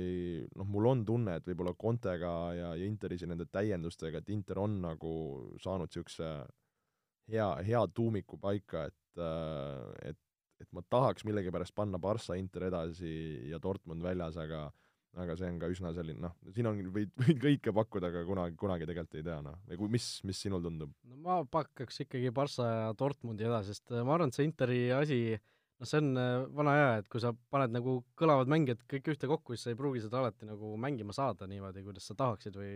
noh, mul on tunne, et võib-olla Contega ja, ja Interis ja nende täiendustega, et Inter on nagu saanud niisuguse hea, hea tuumiku paika, et, et, et ma tahaks millegipärast panna Barca, Inter edasi ja Dortmund väljas, aga aga see on ka üsna selline noh, siin on, võid, [laughs] võid kõike pakkuda, aga kunagi, kunagi tegelikult ei tea, noh. või kui, mis, mis sinul tundub? no ma pakkaks ikkagi Barca ja Dortmundi edasi, sest äh, ma arvan, et see Interi asi noh, see on äh, vana hea, et kui sa paned nagu kõlavad mängijad kõik ühtekokku, siis sa ei pruugi seda alati nagu mängima saada niimoodi, kuidas sa tahaksid või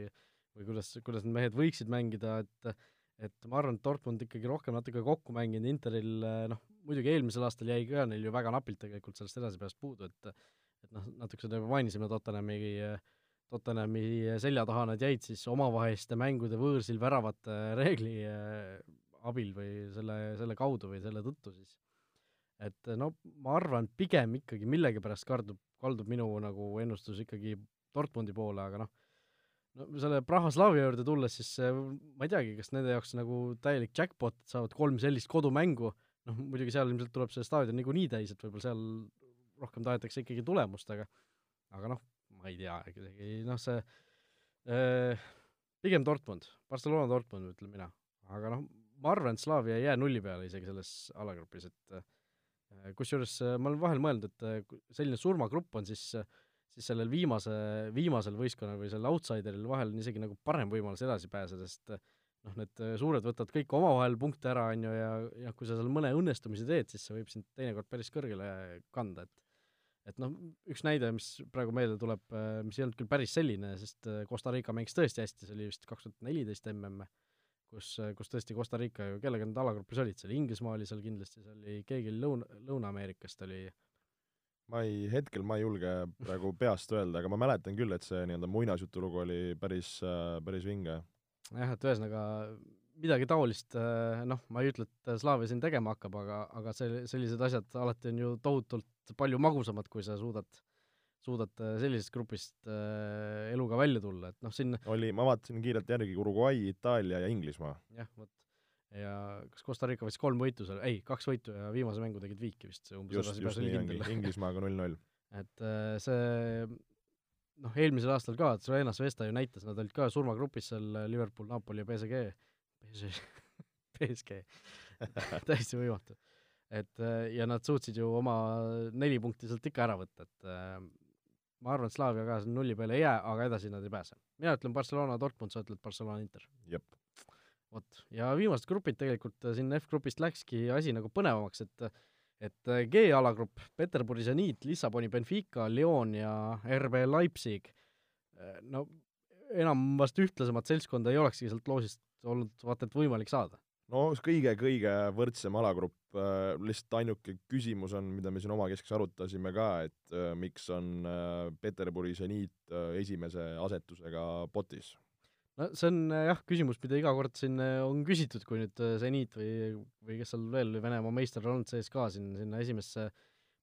või kuidas, kuidas need mehed võiksid mängida, et et ma arvan, et Dortmund ikkagi rohkem natuke kokku mänginud, Interil äh, noh, muidugi eelmisel aastal jäi ka neil ju väga napilt tegelikult sellest edasipääsust puudu, et et noh, natuke seda juba mainisime, Tottenhami, Tottenhami selja taha nad jäid siis omavaheliste mängude võõrsil väravate reegli äh, abil või selle, selle kaudu või selle tõttu siis. Et no ma arvan, pigem ikkagi millegipärast kardub, kaldub minu nagu ennustus ikkagi Dortmundi poole, aga noh, no selle Praha-Slavia juurde tulles, siis ma ei teagi, kas nende jaoks nagu täielik jackpot, et saavad kolm sellist kodumängu, noh muidugi seal ilmselt tuleb see staadion niikuinii täis, et võib-olla seal rohkem tahetakse ikkagi tulemust, aga aga noh, ma ei tea, isegi noh, see äh, pigem Dortmund, Barcelona Dortmund, ütlen mina. aga noh, ma arvan, et Slavia ei jää nulli peale isegi selles alagrupis, et äh, kusjuures äh, ma olen vahel mõelnud, et äh, selline surmagrupp on siis siis sellel viimase, viimasel võistkonnal või sellel outsideril vahel on isegi nagu parem võimalus edasi pääseda, sest noh, need suured võtavad kõik omavahel punkte ära, on ju, ja, ja kui sa seal mõne õnnestumise teed, siis see võib sind teinekord päris kõrgele kanda, et et noh, üks näide, mis praegu meelde tuleb, äh, mis ei olnud küll päris selline, sest äh, Costa Rica mängis tõesti hästi, see oli vist kaks tuhat neliteist mm, kus, kus tõesti Costa Rica ju, kellega nad alagrupis olid, seal Inglismaa oli seal kindlasti, seal oli, keegi Lõuna, Lõuna-Ameerikast oli ma ei, hetkel ma ei julge praegu peast öelda, aga ma mäletan küll, et see nii-öelda muinasjutulugu oli päris, päris vinge. jah, et ühesõnaga midagi taolist, noh, ma ei ütle, et Slaavia siin tegema hakkab, aga, aga see, sellised asjad alati on ju tohutult palju magusamad, kui sa suudad, suudad sellisest grupist äh, eluga välja tulla, et noh, siin oli, ma vaatasin kiirelt järgi, Uruguay, Itaalia ja Inglismaa. jah, vot. ja kas Costa Rica võttis kolm võitu seal, ei, kaks võitu ja viimase mängu tegid viiki vist, umbes just, just nii ongi, Inglismaaga null-null. [laughs] et äh, see noh, eelmisel aastal ka, Slovenia Svesta ju näitas, nad olid ka surmagrupis seal Liverpool, Napoli ja PSG PSG [laughs] [laughs] täiesti võimatu. et äh, ja nad suutsid ju oma neli punkti sealt ikka ära võtta, et äh, ma arvan, et Slaavia ka nulli peale ei jää, aga edasi nad ei pääse. mina ütlen Barcelona, Dortmund, sa ütled Barcelona, Inter. vot, ja viimased grupid tegelikult äh, siin F-grupist läkski asi nagu põnevamaks, et et G-alagrupp, Peterburi Zenit, Lissaboni Benfica, Lyon ja RB Leipzig, no enam vast ühtlasemat seltskonda ei olekski sealt loosist olnud vaata et võimalik saada? No kõige-kõige võrdsem alagrupp, äh, lihtsalt ainuke küsimus on, mida me siin omakeskis arutasime ka, et äh, miks on äh, Peterburi seniit esimese asetusega potis? no see on jah, küsimus, mida iga kord siin on küsitud, kui nüüd seniit või, või kes seal veel Venemaa meister on olnud sees ka siin sinna esimesse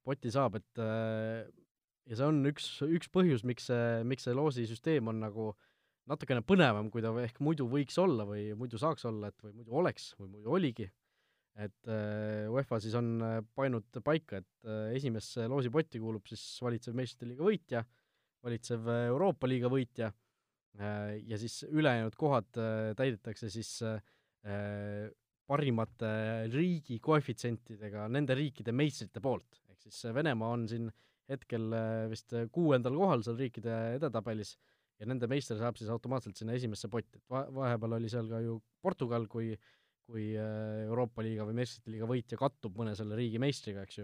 potti saab, et ja see on üks, üks põhjus, miks see, miks see loosisüsteem on nagu äh, natukene põnevam, kui ta ehk muidu võiks olla või muidu saaks olla, et või muidu oleks või muidu oligi, et äh, UEFA siis on äh, pannud paika, et äh, esimesse loosipotti kuulub siis valitsev meistrite liiga võitja, valitsev Euroopa liiga võitja ja siis ülejäänud kohad täidetakse siis parimate riigi koefitsientidega nende riikide meistrite poolt, ehk siis Venemaa on siin hetkel vist kuuendal kohal seal riikide edetabelis ja nende meister saab siis automaatselt sinna esimesse potti, et va-, vahepeal oli seal ka ju Portugal, kui kui äh, Euroopa liiga või meistrite liiga võitja kattub mõne selle riigi meistriga, eks ju,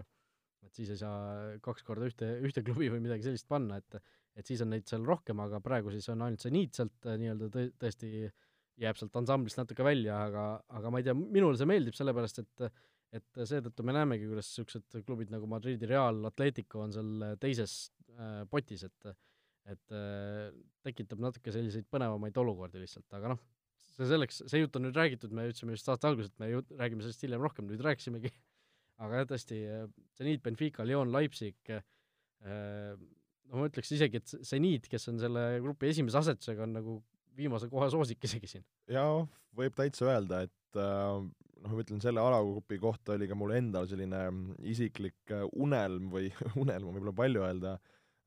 et siis ei saa kaks korda ühte, ühte klubi või midagi sellist panna, et et siis on neid seal rohkem, aga praegu siis on ainult see niit sealt äh, nii-öelda tõ-, tõesti jääb sealt ansamblist natuke välja, aga, aga ma ei tea, minule see meeldib, sellepärast et et seetõttu me näemegi, kuidas niisugused klubid nagu Madridi Real, Atletico on seal teises äh, potis, et et äh, tekitab natuke selliseid põnevamaid olukordi lihtsalt, aga noh, see selleks, see jutt on nüüd räägitud, me ütlesime just saate alguses, et me ju räägime sellest hiljem rohkem, nüüd rääkisimegi [laughs] aga jah, tõesti, Zenit, Benfica, Lyon, Leipzig äh,, no ma ütleks isegi, et Zenit, kes on selle grupi esimese asetusega, on nagu viimase koha soosik isegi siin. jaa, võib täitsa öelda, et äh, noh, ma ütlen, selle alagrupi kohta oli ka mul endal selline isiklik äh, unelm või [laughs] unelm on võib-olla palju öelda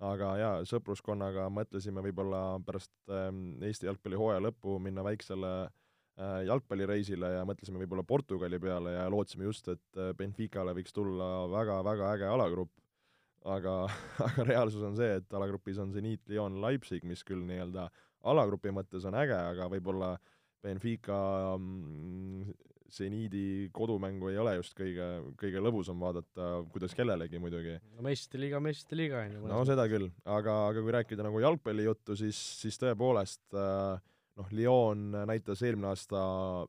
aga jaa, sõpruskonnaga mõtlesime võib-olla pärast ähm, Eesti jalgpallihooaja lõppu minna väiksele äh, jalgpallireisile ja mõtlesime võib-olla Portugali peale ja lootsime just, et äh, Benficale võiks tulla väga-väga äge alagrupp, aga, [laughs] aga reaalsus on see, et alagrupis on Zenit, Lyon, Leipzig, mis küll nii-öelda alagrupi mõttes on äge, aga võib-olla Benfica mm, seniidi kodumängu ei ole just kõige, kõige lõbusam vaadata, kuidas kellelegi muidugi. no meistrite liiga, meistrite liiga on ju. no seda küll, aga, aga kui rääkida nagu jalgpallijuttu, siis, siis tõepoolest äh, noh, Lyon näitas eelmine aasta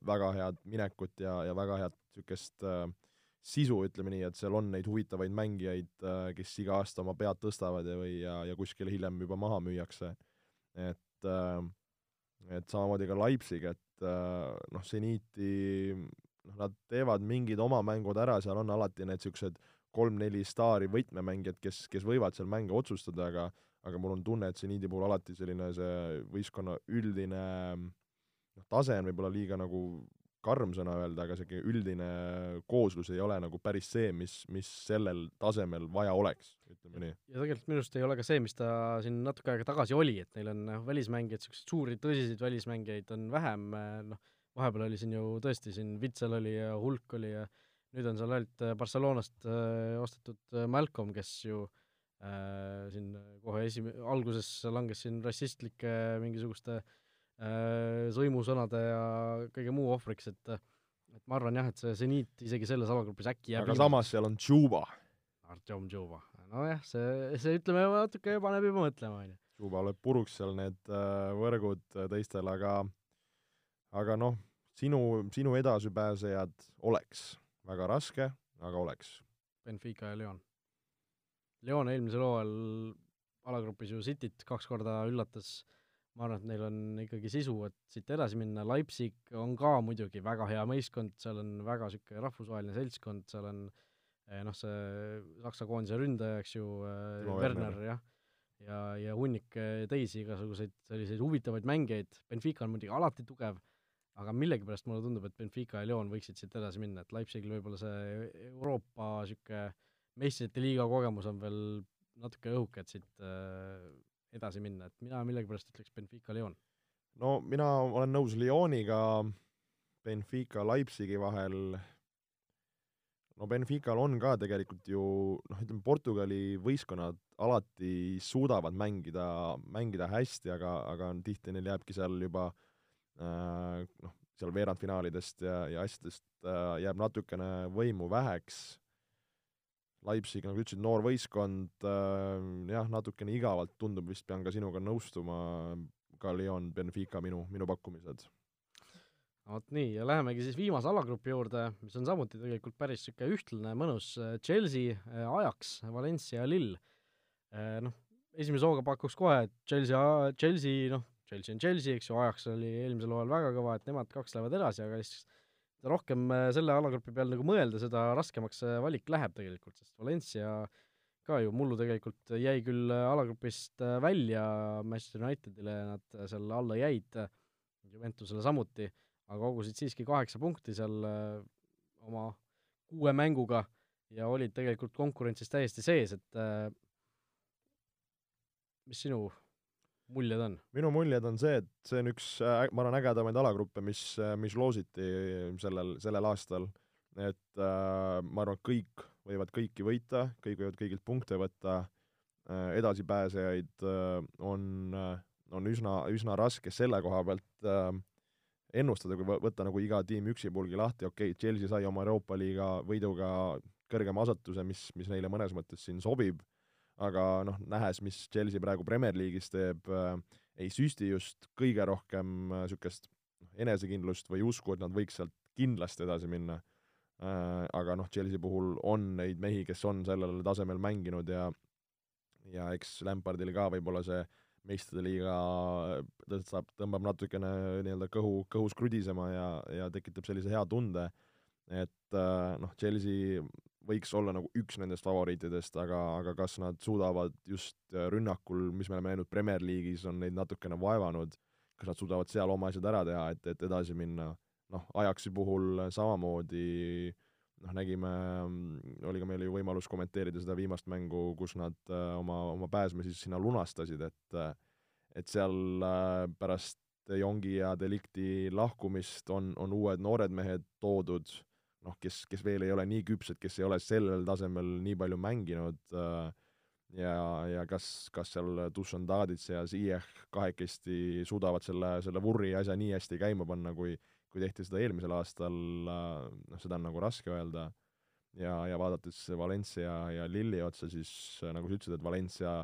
väga head minekut ja, ja väga head niisugust äh, sisu, ütleme nii, et seal on neid huvitavaid mängijaid äh,, kes iga aasta oma pead tõstavad ja, või ja, ja kuskil hiljem juba maha müüakse. et äh, et samamoodi ka Leipzig, et äh, noh, seniiti noh, nad teevad mingid oma mängud ära, seal on alati need niisugused kolm-neli staari võtmemängijad, kes, kes võivad seal mänge otsustada, aga aga mul on tunne, et seniidi puhul alati selline see võistkonna üldine noh, tase on võib-olla liiga nagu karm sõna öelda, aga sihuke üldine kooslus ei ole nagu päris see, mis, mis sellel tasemel vaja oleks, ütleme nii. ja tegelikult minu arust ei ole ka see, mis ta siin natuke aega tagasi oli, et neil on noh, välismängijaid, niisuguseid suuri tõsiseid välismängijaid on vähem, noh, vahepeal oli siin ju tõesti, siin Vitsel oli ja Hulk oli ja nüüd on seal ainult Barcelonast äh, ostetud Malcolm, kes ju äh, siin kohe esi-, alguses langes siin rassistlike mingisuguste Äh, sõimusõnade ja kõige muu ohvriks, et et ma arvan jah, et see seniit isegi selles alagrupis äkki jääb aga ilma. samas seal on Tšuba. Artjom Tšuba, nojah, see, see ütleme, natuke paneb juba mõtlema, on ju. Tšuba lööb puruks seal need äh, võrgud äh, teistel, aga aga noh, sinu, sinu edasipääsejad oleks väga raske, aga oleks. Benfica ja Leon. Leon eelmisel hooajal alagrupis ju Cityt kaks korda üllatas äh, ma arvan, et neil on ikkagi sisu, et siit edasi minna, Leipzig on ka muidugi väga hea meeskond, seal on väga niisugune rahvusvaheline seltskond, seal on eh, noh, see Saksa koondise ründaja, eks ju no,, Werner jah, ja, ja hunnik eh, teisi igasuguseid selliseid huvitavaid mängijaid, Benfica on muidugi alati tugev, aga millegipärast mulle tundub, et Benfica ja Lyon võiksid siit edasi minna, et Leipzigil võib-olla see Euroopa niisugune meistrite liiga kogemus on veel natuke õhuke, et siit äh, edasi minna, et mina millegipärast ütleks Benfica Lyon. no mina olen nõus Lyoniga, Benfica Leipzigi vahel, no Benfical on ka tegelikult ju noh, ütleme Portugali võistkonnad alati suudavad mängida, mängida hästi, aga, aga tihti neil jääbki seal juba äh, noh, seal veerandfinaalidest ja, ja asjadest äh, jääb natukene võimu väheks Leipzig, nagu ütlesid, noor võistkond äh,, jah, natukene igavalt tundub, vist pean ka sinuga nõustuma, ka Lyon, Benfica minu, minu pakkumised. vot nii, ja lähemegi siis viimase alagrupi juurde, mis on samuti tegelikult päris niisugune ühtlane, mõnus, Chelsea, Ajax, Valencia ja Lill. Äh, noh, esimese hooga pakuks kohe, et Chelsea, Chelsea, noh, Chelsea on Chelsea, eks ju, Ajax oli eelmisel hooajal väga kõva, et nemad kaks lähevad edasi, aga siis rohkem äh, selle alagrupi peal nagu mõelda, seda raskemaks see valik läheb tegelikult, sest Valencia ka ju mullu tegelikult jäi küll äh, alagrupist äh, välja Manchester Unitedile, nad seal alla jäid, Juventusele samuti, aga kogusid siiski kaheksa punkti seal oma kuue mänguga ja olid tegelikult konkurentsis täiesti sees, et mis sinu muljed on? minu muljed on see, et see on üks, äh, ma arvan, ägedamaid alagruppe, mis, äh, mis loositi sellel, sellel aastal. et äh, ma arvan, kõik võivad kõiki võita, kõik võivad kõigilt punkte võtta äh,, edasipääsejaid äh, on äh,, on üsna, üsna raske selle koha pealt äh, ennustada, kui võtta nagu iga tiim üksipulgi lahti, okei okay,, Chelsea sai oma Euroopa liiga võiduga kõrgema asutuse, mis, mis neile mõnes mõttes siin sobib aga noh, nähes, mis Chelsea praegu Premier League'is teeb äh,, ei süsti just kõige rohkem niisugust äh, enesekindlust või usku, et nad võiks sealt kindlasti edasi minna äh,. aga noh, Chelsea puhul on neid mehi, kes on sellel tasemel mänginud ja ja eks Lampardil ka võib-olla see meistrite liiga tõstab, tõmbab natukene nii-öelda kõhu, kõhus krudisema ja, ja tekitab sellise hea tunde, et äh, noh, Chelsea võiks olla nagu üks nendest favoriitidest, aga, aga kas nad suudavad just äh, rünnakul, mis me oleme näinud Premier League'is, on neid natukene vaevanud, kas nad suudavad seal oma asjad ära teha, et, et edasi minna, noh, Ajaxi puhul samamoodi noh, nägime, oli ka meil ju võimalus kommenteerida seda viimast mängu, kus nad äh, oma, oma pääsme siis sinna lunastasid, et et seal äh, pärast Jongi ja Delikti lahkumist on, on uued noored mehed toodud noh, kes, kes veel ei ole nii küpsed, kes ei ole sellel tasemel nii palju mänginud äh, ja, ja kas, kas seal Dušan Tadic ja Ziyech kahekesti suudavad selle, selle vurri asja nii hästi käima panna, kui kui tehti seda eelmisel aastal, äh, noh, seda on nagu raske öelda, ja, ja vaadates Valencia ja Lilli otsa, siis äh, nagu sa ütlesid, et Valencia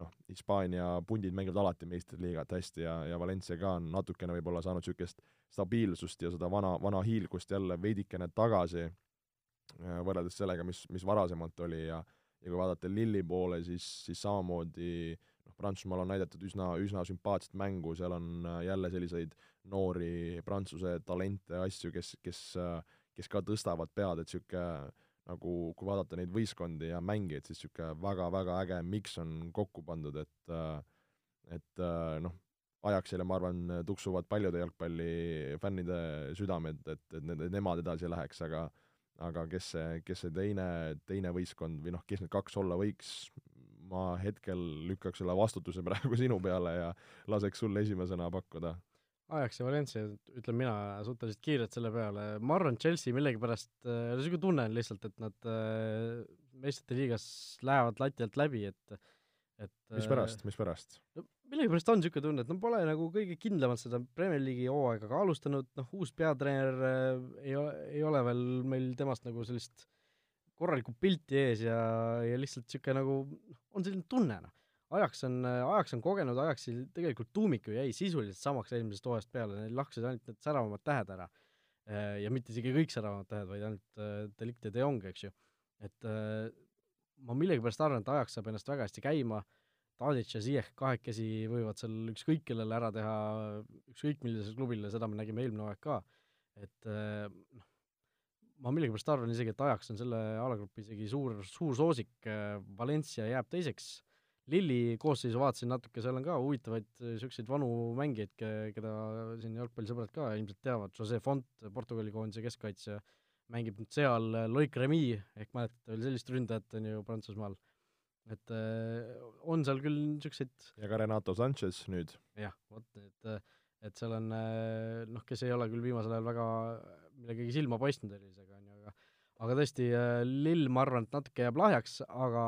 noh, Hispaania pundid mängivad alati meistriliigat hästi ja, ja Valencia ka on natukene võib-olla saanud niisugust stabiilsust ja seda vana, vana hiilgust jälle veidikene tagasi äh, võrreldes sellega, mis, mis varasemalt oli ja ja kui vaadata Lilli poole, siis, siis samamoodi noh, Prantsusmaal on näidatud üsna, üsna sümpaatset mängu, seal on äh, jälle selliseid noori Prantsuse talente, asju, kes, kes kes ka tõstavad pead, et niisugune nagu kui vaadata neid võistkondi ja mängijaid, siis niisugune väga-väga äge miks on kokku pandud, et et noh, Ajaxile, ma arvan, tuksuvad paljude jalgpallifännide südamed, et, et need, nemad edasi läheks, aga aga kes see, kes see teine, teine võistkond või noh, kes need kaks olla võiks, ma hetkel lükkaks selle vastutuse [laughs] praegu sinu peale ja laseks sul esimesena pakkuda. Ajax ja Valencia, ütlen mina suhteliselt kiirelt selle peale, ma arvan, Chelsea millegipärast äh,, niisugune tunne on lihtsalt, et nad äh, meistrite liigas lähevad lati alt läbi, et et mispärast, mispärast? Millegipärast on niisugune tunne, et no pole nagu kõige kindlamalt seda Premier League'i hooaega ka alustanud, noh, uus peatreener äh, ei ole, ei ole veel meil temast nagu sellist korralikku pilti ees ja, ja lihtsalt niisugune nagu noh, on selline tunne, noh. Ajaks on, Ajaks on kogenud, Ajaksil tegelikult tuumik ju jäi sisuliselt samaks eelmisest hooajast peale, neil lahkusid ainult need säravamad tähed ära. Äh, ja mitte isegi kõik säravamad tähed, vaid ainult äh, Delict ja De Jong, eks ju. et ma millegipärast arvan, et Ajaks saab ennast väga hästi käima äh,, Tadic ja Ziyech kahekesi võivad seal ükskõik kellele ära teha, ükskõik millisele klubile, seda me nägime eelmine hooaeg ka, et eh, noh, ma millegipärast arvan isegi, et ajaks on selle alagrupi isegi suur, suur soosik, eh, Valencia jääb teiseks, Lilli koosseisu vaatasin natuke, seal on ka huvitavaid niisuguseid vanu mängijaid, keda siin jalgpallisõbrad ka ilmselt teavad, Jose Font, Portugali koondise keskkaitsja, mängib nüüd seal, Loic Remy, ehk mäletate veel sellist ründajat, on ju, Prantsusmaal et äh, on seal küll niisuguseid ja ka Renato Sanchez nüüd. jah, vot, et et seal on äh, noh, kes ei ole küll viimasel ajal väga millegagi silma paistnud erilisega, on ju, aga aga tõesti, äh, Lill, ma arvan, et natuke jääb lahjaks, aga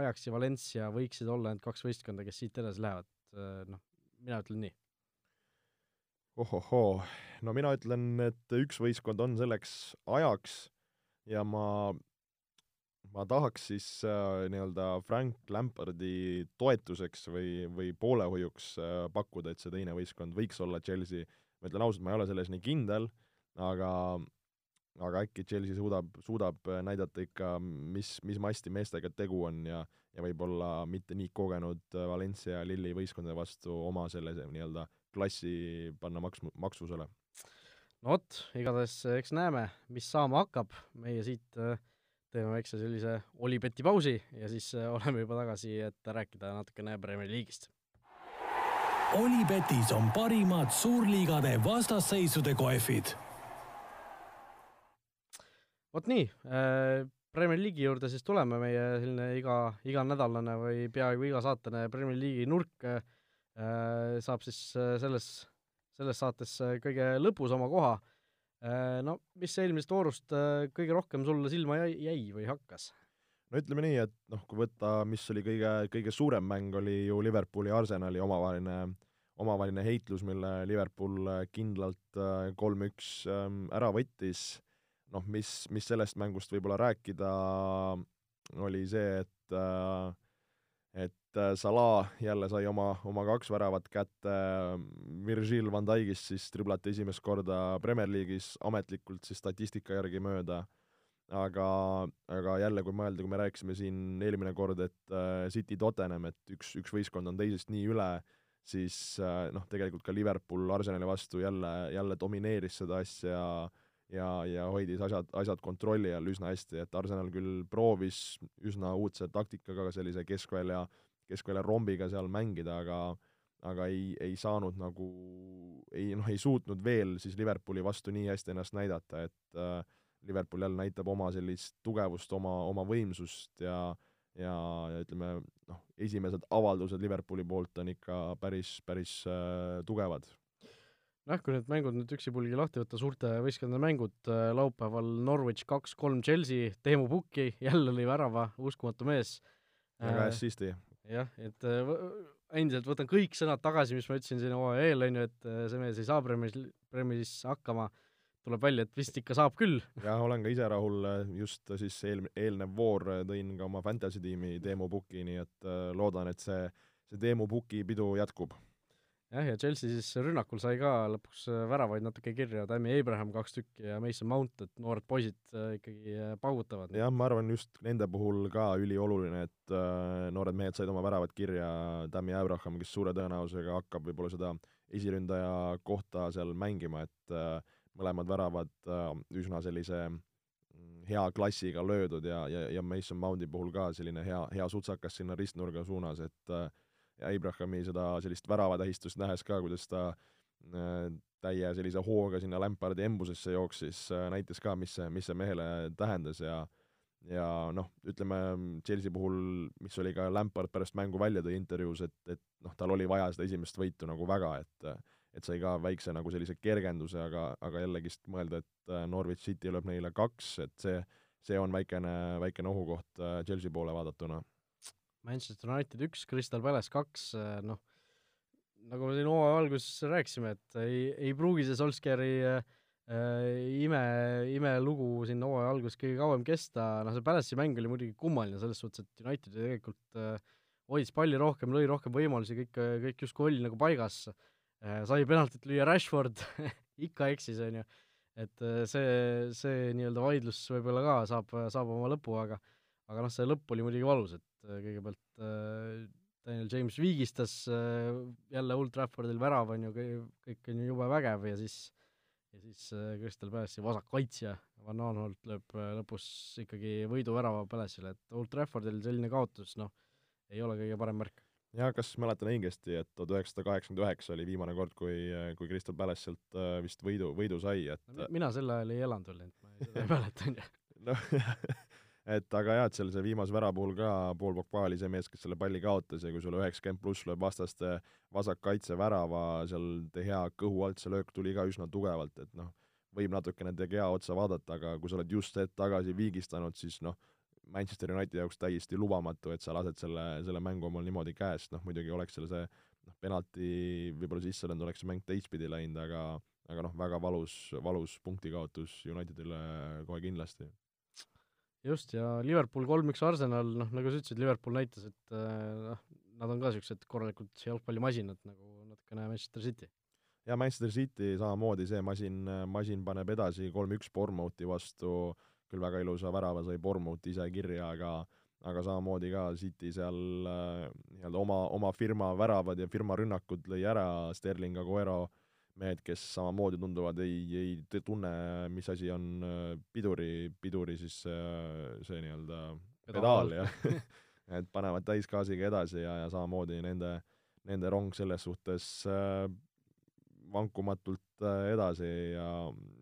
Ajax ja Valencia võiksid olla need kaks võistkonda, kes siit edasi lähevad, noh, mina ütlen nii. ohohoo, no mina ütlen, et üks võistkond on selleks Ajax ja ma ma tahaks siis äh, nii-öelda Frank Lampardi toetuseks või, või poolehoiuks äh, pakkuda, et see teine võistkond võiks olla Chelsea. ma ütlen ausalt, ma ei ole selles nii kindel, aga aga äkki Chelsea suudab, suudab näidata ikka, mis, mis masti meestega tegu on ja ja võib-olla mitte nii kogenud Valencia ja Lilli võistkondade vastu oma selle nii-öelda klassi panna maks-, maksusele. no vot, igatahes eks näeme, mis saama hakkab, meie siit äh, teeme väikse sellise Olibeti pausi ja siis äh, oleme juba tagasi, et rääkida natukene Premier League'ist. Olipetis on parimad suurliigade vastasseisude kohvid. vot nii äh,, Premier League'i juurde siis tuleme, meie selline iga, iganädalane või peaaegu igasaatene Premier League'i nurk äh, saab siis äh, selles, selles saates äh, kõige lõpus oma koha äh, Äh, no mis eelmisest voorust äh, kõige rohkem sulle silma jäi, jäi või hakkas? no ütleme nii, et noh, kui võtta, mis oli kõige, kõige suurem mäng, oli ju Liverpooli ja Arsenali omavaheline, omavaheline heitlus, mille Liverpool äh, kindlalt kolm-üks ähm, ära võttis, noh, mis, mis sellest mängust võib-olla rääkida, oli see, et äh, et äh, Salah jälle sai oma, oma kaks väravat kätte, Virgil van Dijkist siis triblati esimest korda Premier League'is ametlikult siis statistika järgi mööda, aga, aga jälle, kui mõelda, kui me rääkisime siin eelmine kord, et äh, City Tottenham, et üks, üks võistkond on teisest nii üle, siis äh, noh, tegelikult ka Liverpool Arsenali vastu jälle, jälle domineeris seda asja ja, ja hoidis asjad, asjad kontrolli all üsna hästi, et Arsenal küll proovis üsna uudse taktikaga sellise keskvälja, keskvälja rombiga seal mängida, aga aga ei, ei saanud nagu, ei noh, ei suutnud veel siis Liverpooli vastu nii hästi ennast näidata, et äh, Liverpool jälle näitab oma sellist tugevust, oma, oma võimsust ja ja, ja ütleme noh, esimesed avaldused Liverpooli poolt on ikka päris, päris äh, tugevad nojah, kui need mängud nüüd üksipulgi lahti võtta, suurte võistkondade mängud, äh, laupäeval Norwich kaks-kolm Chelsea, Teemu Pukki, [laughs] jälle lõi värava, uskumatu mees. väga hästi. jah, et äh, endiselt võtan kõik sõnad tagasi, mis ma ütlesin siin hooaja eel, on ju, et äh, see mees ei saa Premieris, Premieris hakkama, tuleb välja, et vist ikka saab küll. [laughs] jah, olen ka ise rahul, just siis eel, eelnev voor tõin ka oma fantasy tiimi Teemu Puki, nii et loodan, et see, see Teemu Puki pidu jätkub jah, ja Chelsea siis rünnakul sai ka lõpuks äh, väravaid natuke kirja, Tammy Abraham kaks tükki ja Mason Mount, et noored poisid äh, ikkagi äh, paugutavad. jah, ma arvan just nende puhul ka ülioluline, et noored mehed said oma väravad kirja, Tammy Abraham, kes suure tõenäosusega hakkab võib-olla seda esiründaja kohta seal mängima, et mõlemad väravad üsna sellise mm, hea klassiga löödud ja, ja, ja Mason Moundi puhul ka selline hea, hea sutsakas sinna ristnurga suunas, et äh, ja Abrahami seda sellist väravatähistust nähes ka, kuidas ta äh, täie sellise hooga sinna Lampardi embusesse jooksis, näitas ka, mis see, mis see mehele tähendas ja ja noh, ütleme Chelsea puhul, mis oli ka Lampard pärast mängu välja tõi intervjuus, et, et noh, tal oli vaja seda esimest võitu nagu väga, et et sai ka väikse nagu sellise kergenduse, aga, aga jällegist mõelda, et äh, Norwich City lööb neile kaks, et see, see on väikene, väikene ohukoht äh, Chelsea poole vaadatuna. Manchester United üks, Crystal Palace kaks, äh, noh, nagu me siin hooaja alguses rääkisime, et ei, ei pruugi see Solskjaeri äh, ime, imelugu siin hooaja alguses kõige kauem kesta, noh see Palace'i mäng oli muidugi kummaline selles suhtes, et United tegelikult äh, hoidis palli rohkem, lõi rohkem võimalusi, kõik, kõik justkui oli nagu paigas äh,, Äh, sai penaltit lüüa Rashford [laughs] ikka eksis, on ju. et äh, see, see nii-öelda vaidlus võib-olla ka saab, saab oma lõpu, aga aga noh, see lõpp oli muidugi valus, et äh, kõigepealt Daniel James viigistas jälle Old Traffordil värav, on ju, kõik on ju jube vägev ja siis ja siis Crystal Palace'i vasak kaitsja Van Aanholt lööb lõpus ikkagi võiduvärava Palace'ile, et Old Traffordil selline kaotus, noh, ei ole kõige parem märk ja kas mäletan õigesti, et tuhat üheksasada kaheksakümmend üheksa oli viimane kord, kui, kui Crystal Palace sealt äh, vist võidu, võidu sai, et no, mina sel ajal ei elanud veel, et ma seda ei mäleta, on ju. [laughs] noh, et aga jah, et seal see viimase värava puhul ka Paul Pogba oli see mees, kes selle palli kaotas ja kui sul üheksakümmend pluss lööb vastaste vasakkaitse värava, seal Gea kõhu alt see löök tuli ka üsna tugevalt, et noh, võib natukene De Gea otsa vaadata, aga kui sa oled just hetk tagasi viigistanud, siis noh, Manchester Unitedi jaoks täiesti lubamatu, et sa lased selle, selle mängu omal niimoodi käest, noh muidugi oleks seal see noh, penalti võib-olla sisse löönud, oleks see mäng teistpidi läinud, aga aga noh, väga valus, valus punktikaotus Unitedile kohe kindlasti. Just, ja Liverpool kolm-üks Arsenal, noh nagu sa ütlesid, Liverpool näitas, et äh, noh, nad on ka niisugused korralikud jalgpallimasinad, nagu natukene Manchester City. ja Manchester City samamoodi, see masin, masin paneb edasi kolm-üks Bournemouthi vastu äh, küll väga ilusa värava sai Bournemouth ise kirja, aga aga samamoodi ka City seal äh, nii-öelda oma, oma firma väravad ja firma rünnakud lõi ära, Sterling, Aguero, mehed, kes samamoodi tunduvad, ei, ei tunne, mis asi on äh, piduri, piduri siis äh, see nii-öelda pedaal, jah [laughs] et panevad täisgaasiga edasi ja, ja samamoodi nende, nende rong selles suhtes äh, vankumatult äh, edasi ja,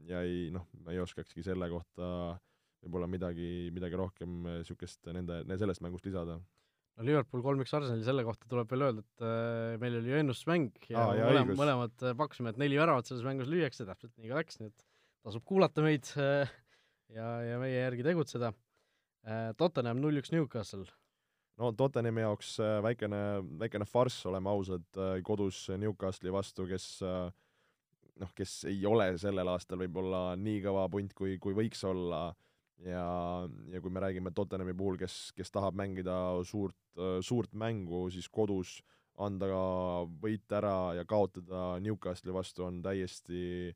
ja ei noh, ma ei oskakski selle kohta äh, võib-olla midagi, midagi rohkem niisugust eh, nende, sellest mängust lisada. No Liverpool kolm-üks Arsenali, selle kohta tuleb veel öelda, et äh, meil oli ju ennustusmäng ja, ah, ja mõlem, mõlemad äh, pakkusime, et neli väravat selles mängus lüüakse, täpselt nii ka läks, nii et tasub kuulata meid äh, ja, ja meie järgi tegutseda. Tottenham null-üks Newcastle. no Tottenhami jaoks väikene, väikene farss, oleme ausad kodus Newcastle'i vastu, kes noh, kes ei ole sellel aastal võib-olla nii kõva punt, kui, kui võiks olla äh,, ja, ja kui me räägime Tottenhami puhul, kes, kes tahab mängida suurt, suurt mängu, siis kodus anda võit ära ja kaotada Newcastle'i vastu on täiesti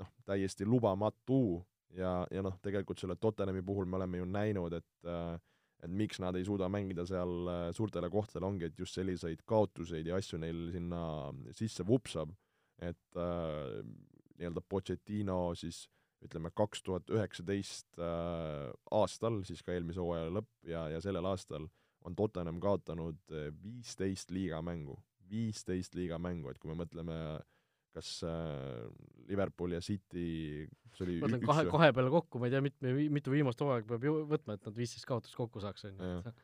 noh, täiesti lubamatu. Ja, ja noh, tegelikult selle Tottenhami puhul me oleme ju näinud, et et miks nad ei suuda mängida seal suurtele kohtadele, ongi, et just selliseid kaotuseid ja asju neil sinna sisse vupsab, et äh, nii-öelda Pochettino siis äh, ütleme, kaks tuhat üheksateist äh, aastal, siis ka eelmise hooaja lõpp ja, ja sellel aastal on Tottenham kaotanud äh, viisteist liigamängu, viisteist liigamängu, et kui me mõtleme kas äh, Liverpool ja City, see oli mõtlen kahe, kahe peale kokku, ma ei tea, mitme, mitu viimast hooaega peab ju võtma, et nad viisteist kaotust kokku saaks, on ju.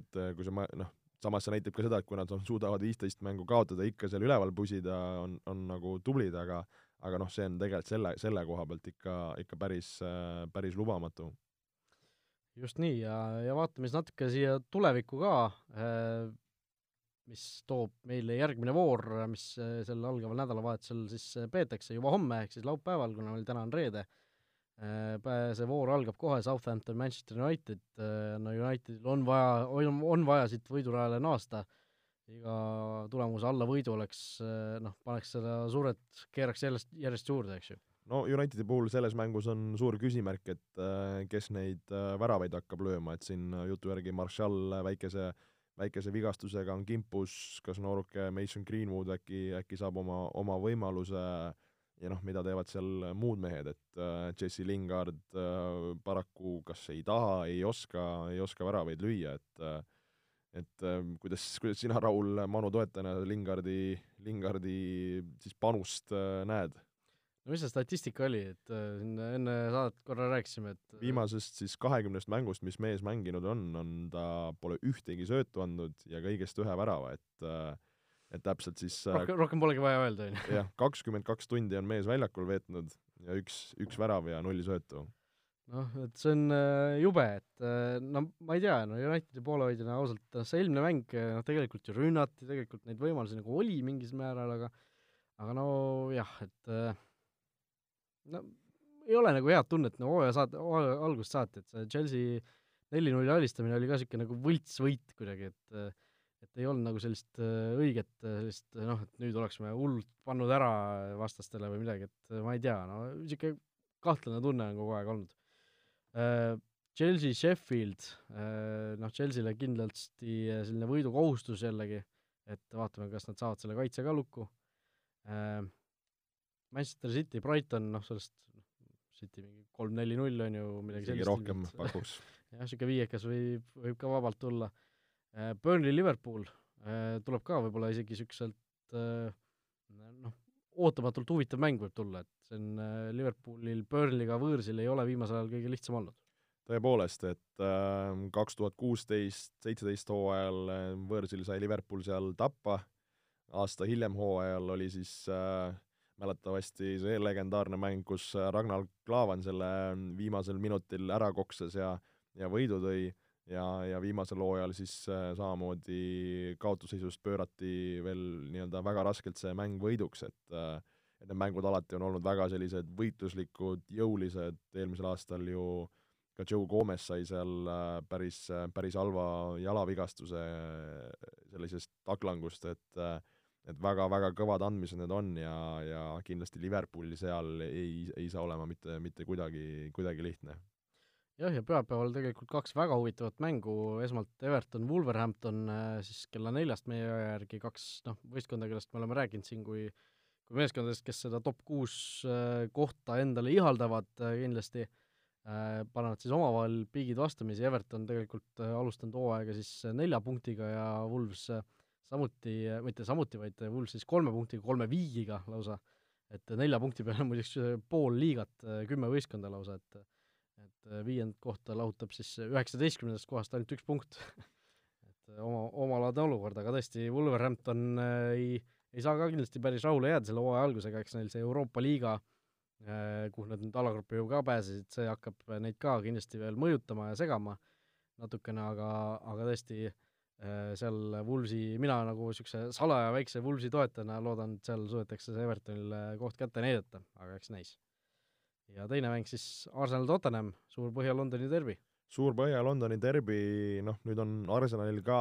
et kui sa ma-, noh, samas see näitab ka seda, et kui nad on, suudavad viisteist mängu kaotada, ikka seal üleval pusida, on, on nagu tublid, aga aga noh, see on tegelikult selle, selle koha pealt ikka, ikka päris, päris lubamatu. just nii, ja, ja vaatame siis natuke siia tulevikku ka, mis toob meile järgmine voor, mis sel algaval nädalavahetusel siis peetakse juba homme, ehk siis laupäeval, kuna meil täna on reede. See voor algab kohe, Southampton, Manchester United, no Unitedil on vaja, on, on vaja siit võidurajale naasta iga tulemuse alla võidu oleks eh, noh, paneks seda survet, keeraks järjest, järjest juurde, eks ju. no Unitedi puhul selles mängus on suur küsimärk, et eh, kes neid eh, väravaid hakkab lööma, et siin jutu järgi Marshall väikese väikese vigastusega on kimpus, kas nooruke Mason Greenwood äkki, äkki saab oma, oma võimaluse ja noh, mida teevad seal muud mehed, et Jesse Lingard paraku kas ei taha, ei oska, ei oska väravaid lüüa, et äh, et äh, kuidas, kuidas sina, Raul, Manu toetajana Lingardi, Lingardi siis panust äh, näed? no mis see statistika oli, et äh, siin enne saadet korra rääkisime, et äh, viimasest siis kahekümnest mängust, mis mees mänginud on, on ta, pole ühtegi söötu andnud ja kõigest ühe värava, et äh, et täpselt siis rohkem, rohkem polegi vaja öelda, on ju. jah, kakskümmend kaks tundi on mees väljakul veetnud ja üks, üks värav ja null söötu. Noh, et see on jube, et no ma ei tea, no Unitedi poolehoidjana ausalt, noh see eelmine mäng, noh tegelikult ju rünnati, tegelikult neid võimalusi nagu oli mingil määral, aga aga no jah, et no ei ole nagu head tunnet no hooaja saate, hooaja algusest saati, et see Chelsea neli-null alistamine oli ka niisugune nagu võltsvõit kuidagi, et et ei olnud nagu sellist äh, õiget sellist noh, et nüüd oleksime hullult pannud ära vastastele või midagi, et ma ei tea, no niisugune kahtlane tunne on kogu aeg olnud. Äh, Chelsea, Sheffield, äh, noh, Chelsea'le kindlasti selline võidukohustus jällegi, et vaatame, kas nad saavad selle kaitse ka lukku Manchester City, Brighton, noh sellest noh, City mingi kolm-neli-null on ju, midagi sellist. rohkem pakuks. [laughs] jah, niisugune viiekas võib, võib ka vabalt tulla. Äh, Burnley, Liverpool äh, tuleb ka võib-olla isegi niisuguselt äh, noh, ootamatult huvitav mäng võib tulla, et see on Liverpoolil Burnley'ga võõrsil ei ole viimasel ajal kõige lihtsam olnud. tõepoolest, et kaks tuhat kuusteist, seitseteist hooajal võõrsil sai Liverpool seal tappa, aasta hiljem hooajal oli siis äh, mäletatavasti see legendaarne mäng, kus äh, Ragnar Klavan selle mm, viimasel minutil ära kokses ja, ja võidu tõi ja, ja viimasel hooajal siis äh, samamoodi kaotusseisust pöörati veel nii-öelda väga raskelt see mäng võiduks, et äh, et need mängud alati on olnud väga sellised võitluslikud, jõulised, eelmisel aastal ju ka Joe Gomez sai seal päris, päris halva jalavigastuse sellisest taklangust, et et väga-väga kõvad andmised need on ja, ja kindlasti Liverpool seal ei, ei saa olema mitte, mitte kuidagi, kuidagi lihtne. jah, ja pühapäeval tegelikult kaks väga huvitavat mängu, esmalt Everton, Wolverhampton äh, siis kella neljast meie aja järgi, kaks noh, võistkonda, kellest me oleme rääkinud siin kui kui meeskondadest, kes seda top kuus äh, kohta endale ihaldavad äh, kindlasti, panevad siis omavahel piigid vastamisi, Everton tegelikult alustanud hooaega siis nelja punktiga ja Wolves samuti, mitte samuti, vaid Wools siis kolme punktiga, kolme viigiga lausa, et nelja punkti peale muideks pool liigat, kümme võistkonda lausa, et et viiendat kohta lahutab siis üheksateistkümnendast kohast ainult üks punkt. [laughs] Et oma, omalaadne olukord, aga tõesti, Wolverhampton äh, ei, saa ka kindlasti päris rahule jääda selle hooaja algusega, eks neil see Euroopa liiga äh, kuhu nad nüüd alagrupi ju ka pääsesid, see hakkab neid ka kindlasti veel mõjutama ja segama natukene, aga, aga tõesti äh, Äh, seal Woolsi, mina nagu niisuguse salaja väikse Woolsi toetajana loodan, et seal suudetakse see Evertonile koht kätte näidata, aga eks näis. ja teine mäng siis Arsenal-Tottenham, suur Põhja-Londoni derbi. suur Põhja-Londoni derbi, noh, nüüd on Arsenalil ka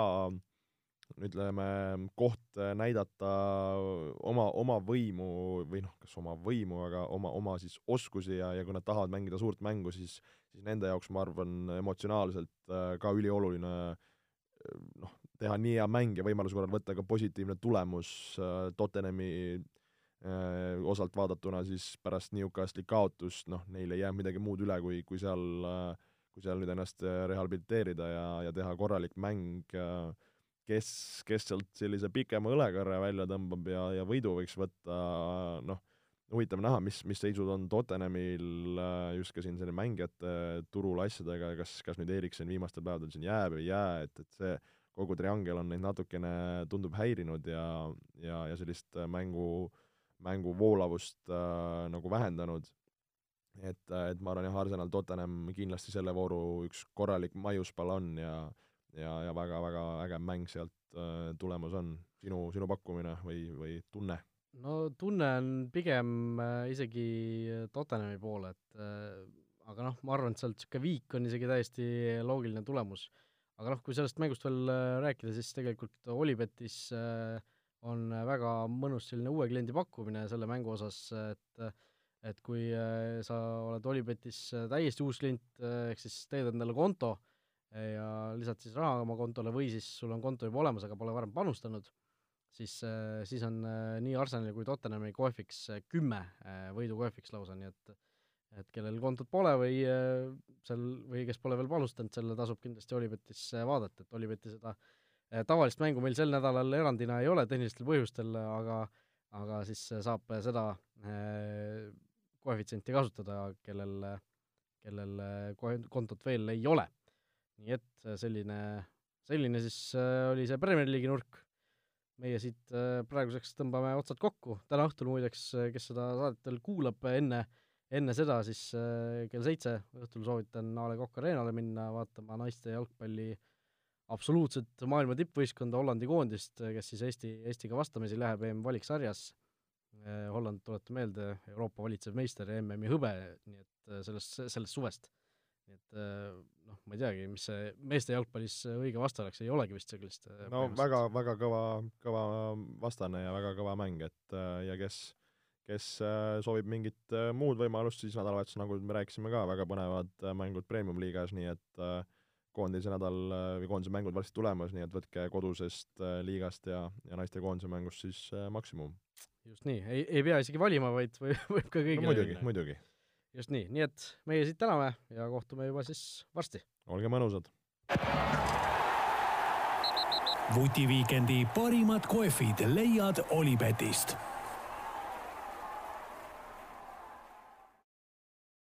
ütleme, koht näidata oma, oma võimu või noh, kas oma võimu, aga oma, oma siis oskusi ja, ja kui nad tahavad mängida suurt mängu, siis siis nende jaoks, ma arvan, emotsionaalselt äh, ka ülioluline äh, noh, teha nii hea mäng ja võimaluse korral võtta ka positiivne tulemus äh, Tottenhami äh, osalt vaadatuna siis pärast Newcastli kaotust, noh, neil ei jää midagi muud üle, kui, kui seal äh,, kui seal nüüd ennast äh, rehabiliteerida ja, ja teha korralik mäng äh,, kes, kes sealt sellise pikema õlekarre välja tõmbab ja, ja võidu võiks võtta, noh, huvitav näha, mis, mis seisud on Tottenhamil äh, just ka siin selle mängijate turul asjadega, kas, kas nüüd Eriksen viimastel päevadel siin jääb või ei jää, et, et see kogu triangel on neid natukene, tundub häirinud ja, ja, ja sellist mängu, mängu voolavust äh, nagu vähendanud. et, et ma arvan jah, Arsenal Tottenham kindlasti selle vooru üks korralik maiuspala on ja ja, ja väga-väga äge mäng sealt äh, tulemas on. sinu, sinu pakkumine või, või tunne? no tunne on pigem äh, isegi Tottenhami poole, et äh, aga noh, ma arvan, et sealt niisugune viik on isegi täiesti loogiline tulemus. aga noh, kui sellest mängust veel äh, rääkida, siis tegelikult Olipetis äh, on väga mõnus selline uue kliendi pakkumine selle mängu osas, et et kui äh, sa oled Olipetis äh, täiesti uus klient äh,, ehk siis teed endale konto ja lisad siis raha oma kontole või siis sul on konto juba olemas, aga pole varem panustanud siis, siis on nii Arsenali kui Tottenhami koefiks kümme võidukoefiks lausa, nii et et kellel kontot pole või seal, või kes pole veel panustanud, selle tasub kindlasti Olipetis vaadata, et Olipeti seda tavalist mängu meil sel nädalal erandina ei ole tehnilistel põhjustel, aga aga siis saab seda koefitsienti kasutada, kellel, kellel kontot veel ei ole. Nii et selline, selline siis oli see Premier League'i nurk. meie siit praeguseks tõmbame otsad kokku, täna õhtul muideks, kes seda saadet veel kuulab enne, enne seda siis kell seitse õhtul soovitan A Le Coq Arena'le minna vaatama naiste jalgpalli absoluutset maailma tippvõistkonda Hollandi koondist, kes siis Eesti, Eestiga vastamisi läheb EM-valiksarjas Äh, Holland, tuletan meelde, Euroopa valitsev meister ja MM-i hõbe, nii et äh, sellest, sellest suvest. Nii et äh, noh, ma ei teagi, mis see meeste jalgpallis õige vaste oleks, ei olegi vist sellist no väga, väga kõva, kõva vastane ja väga kõva mäng, et ja kes, kes soovib mingit muud võimalust, siis nädalavahetus, nagu me rääkisime ka, väga põnevad mängud Premium-liigas, nii et koondise nädal või koondise mängud varsti tulemas, nii et võtke kodusest liigast ja, ja naiste koondise mängust siis maksimum. Just nii, ei, ei pea isegi valima, vaid või, [laughs] võib ka kõigile no, muidugi, muidugi. Just nii, nii et meie siit täname ja kohtume juba siis varsti. olge mõnusad. vutiviikendi parimad kohvid leiad Olipetist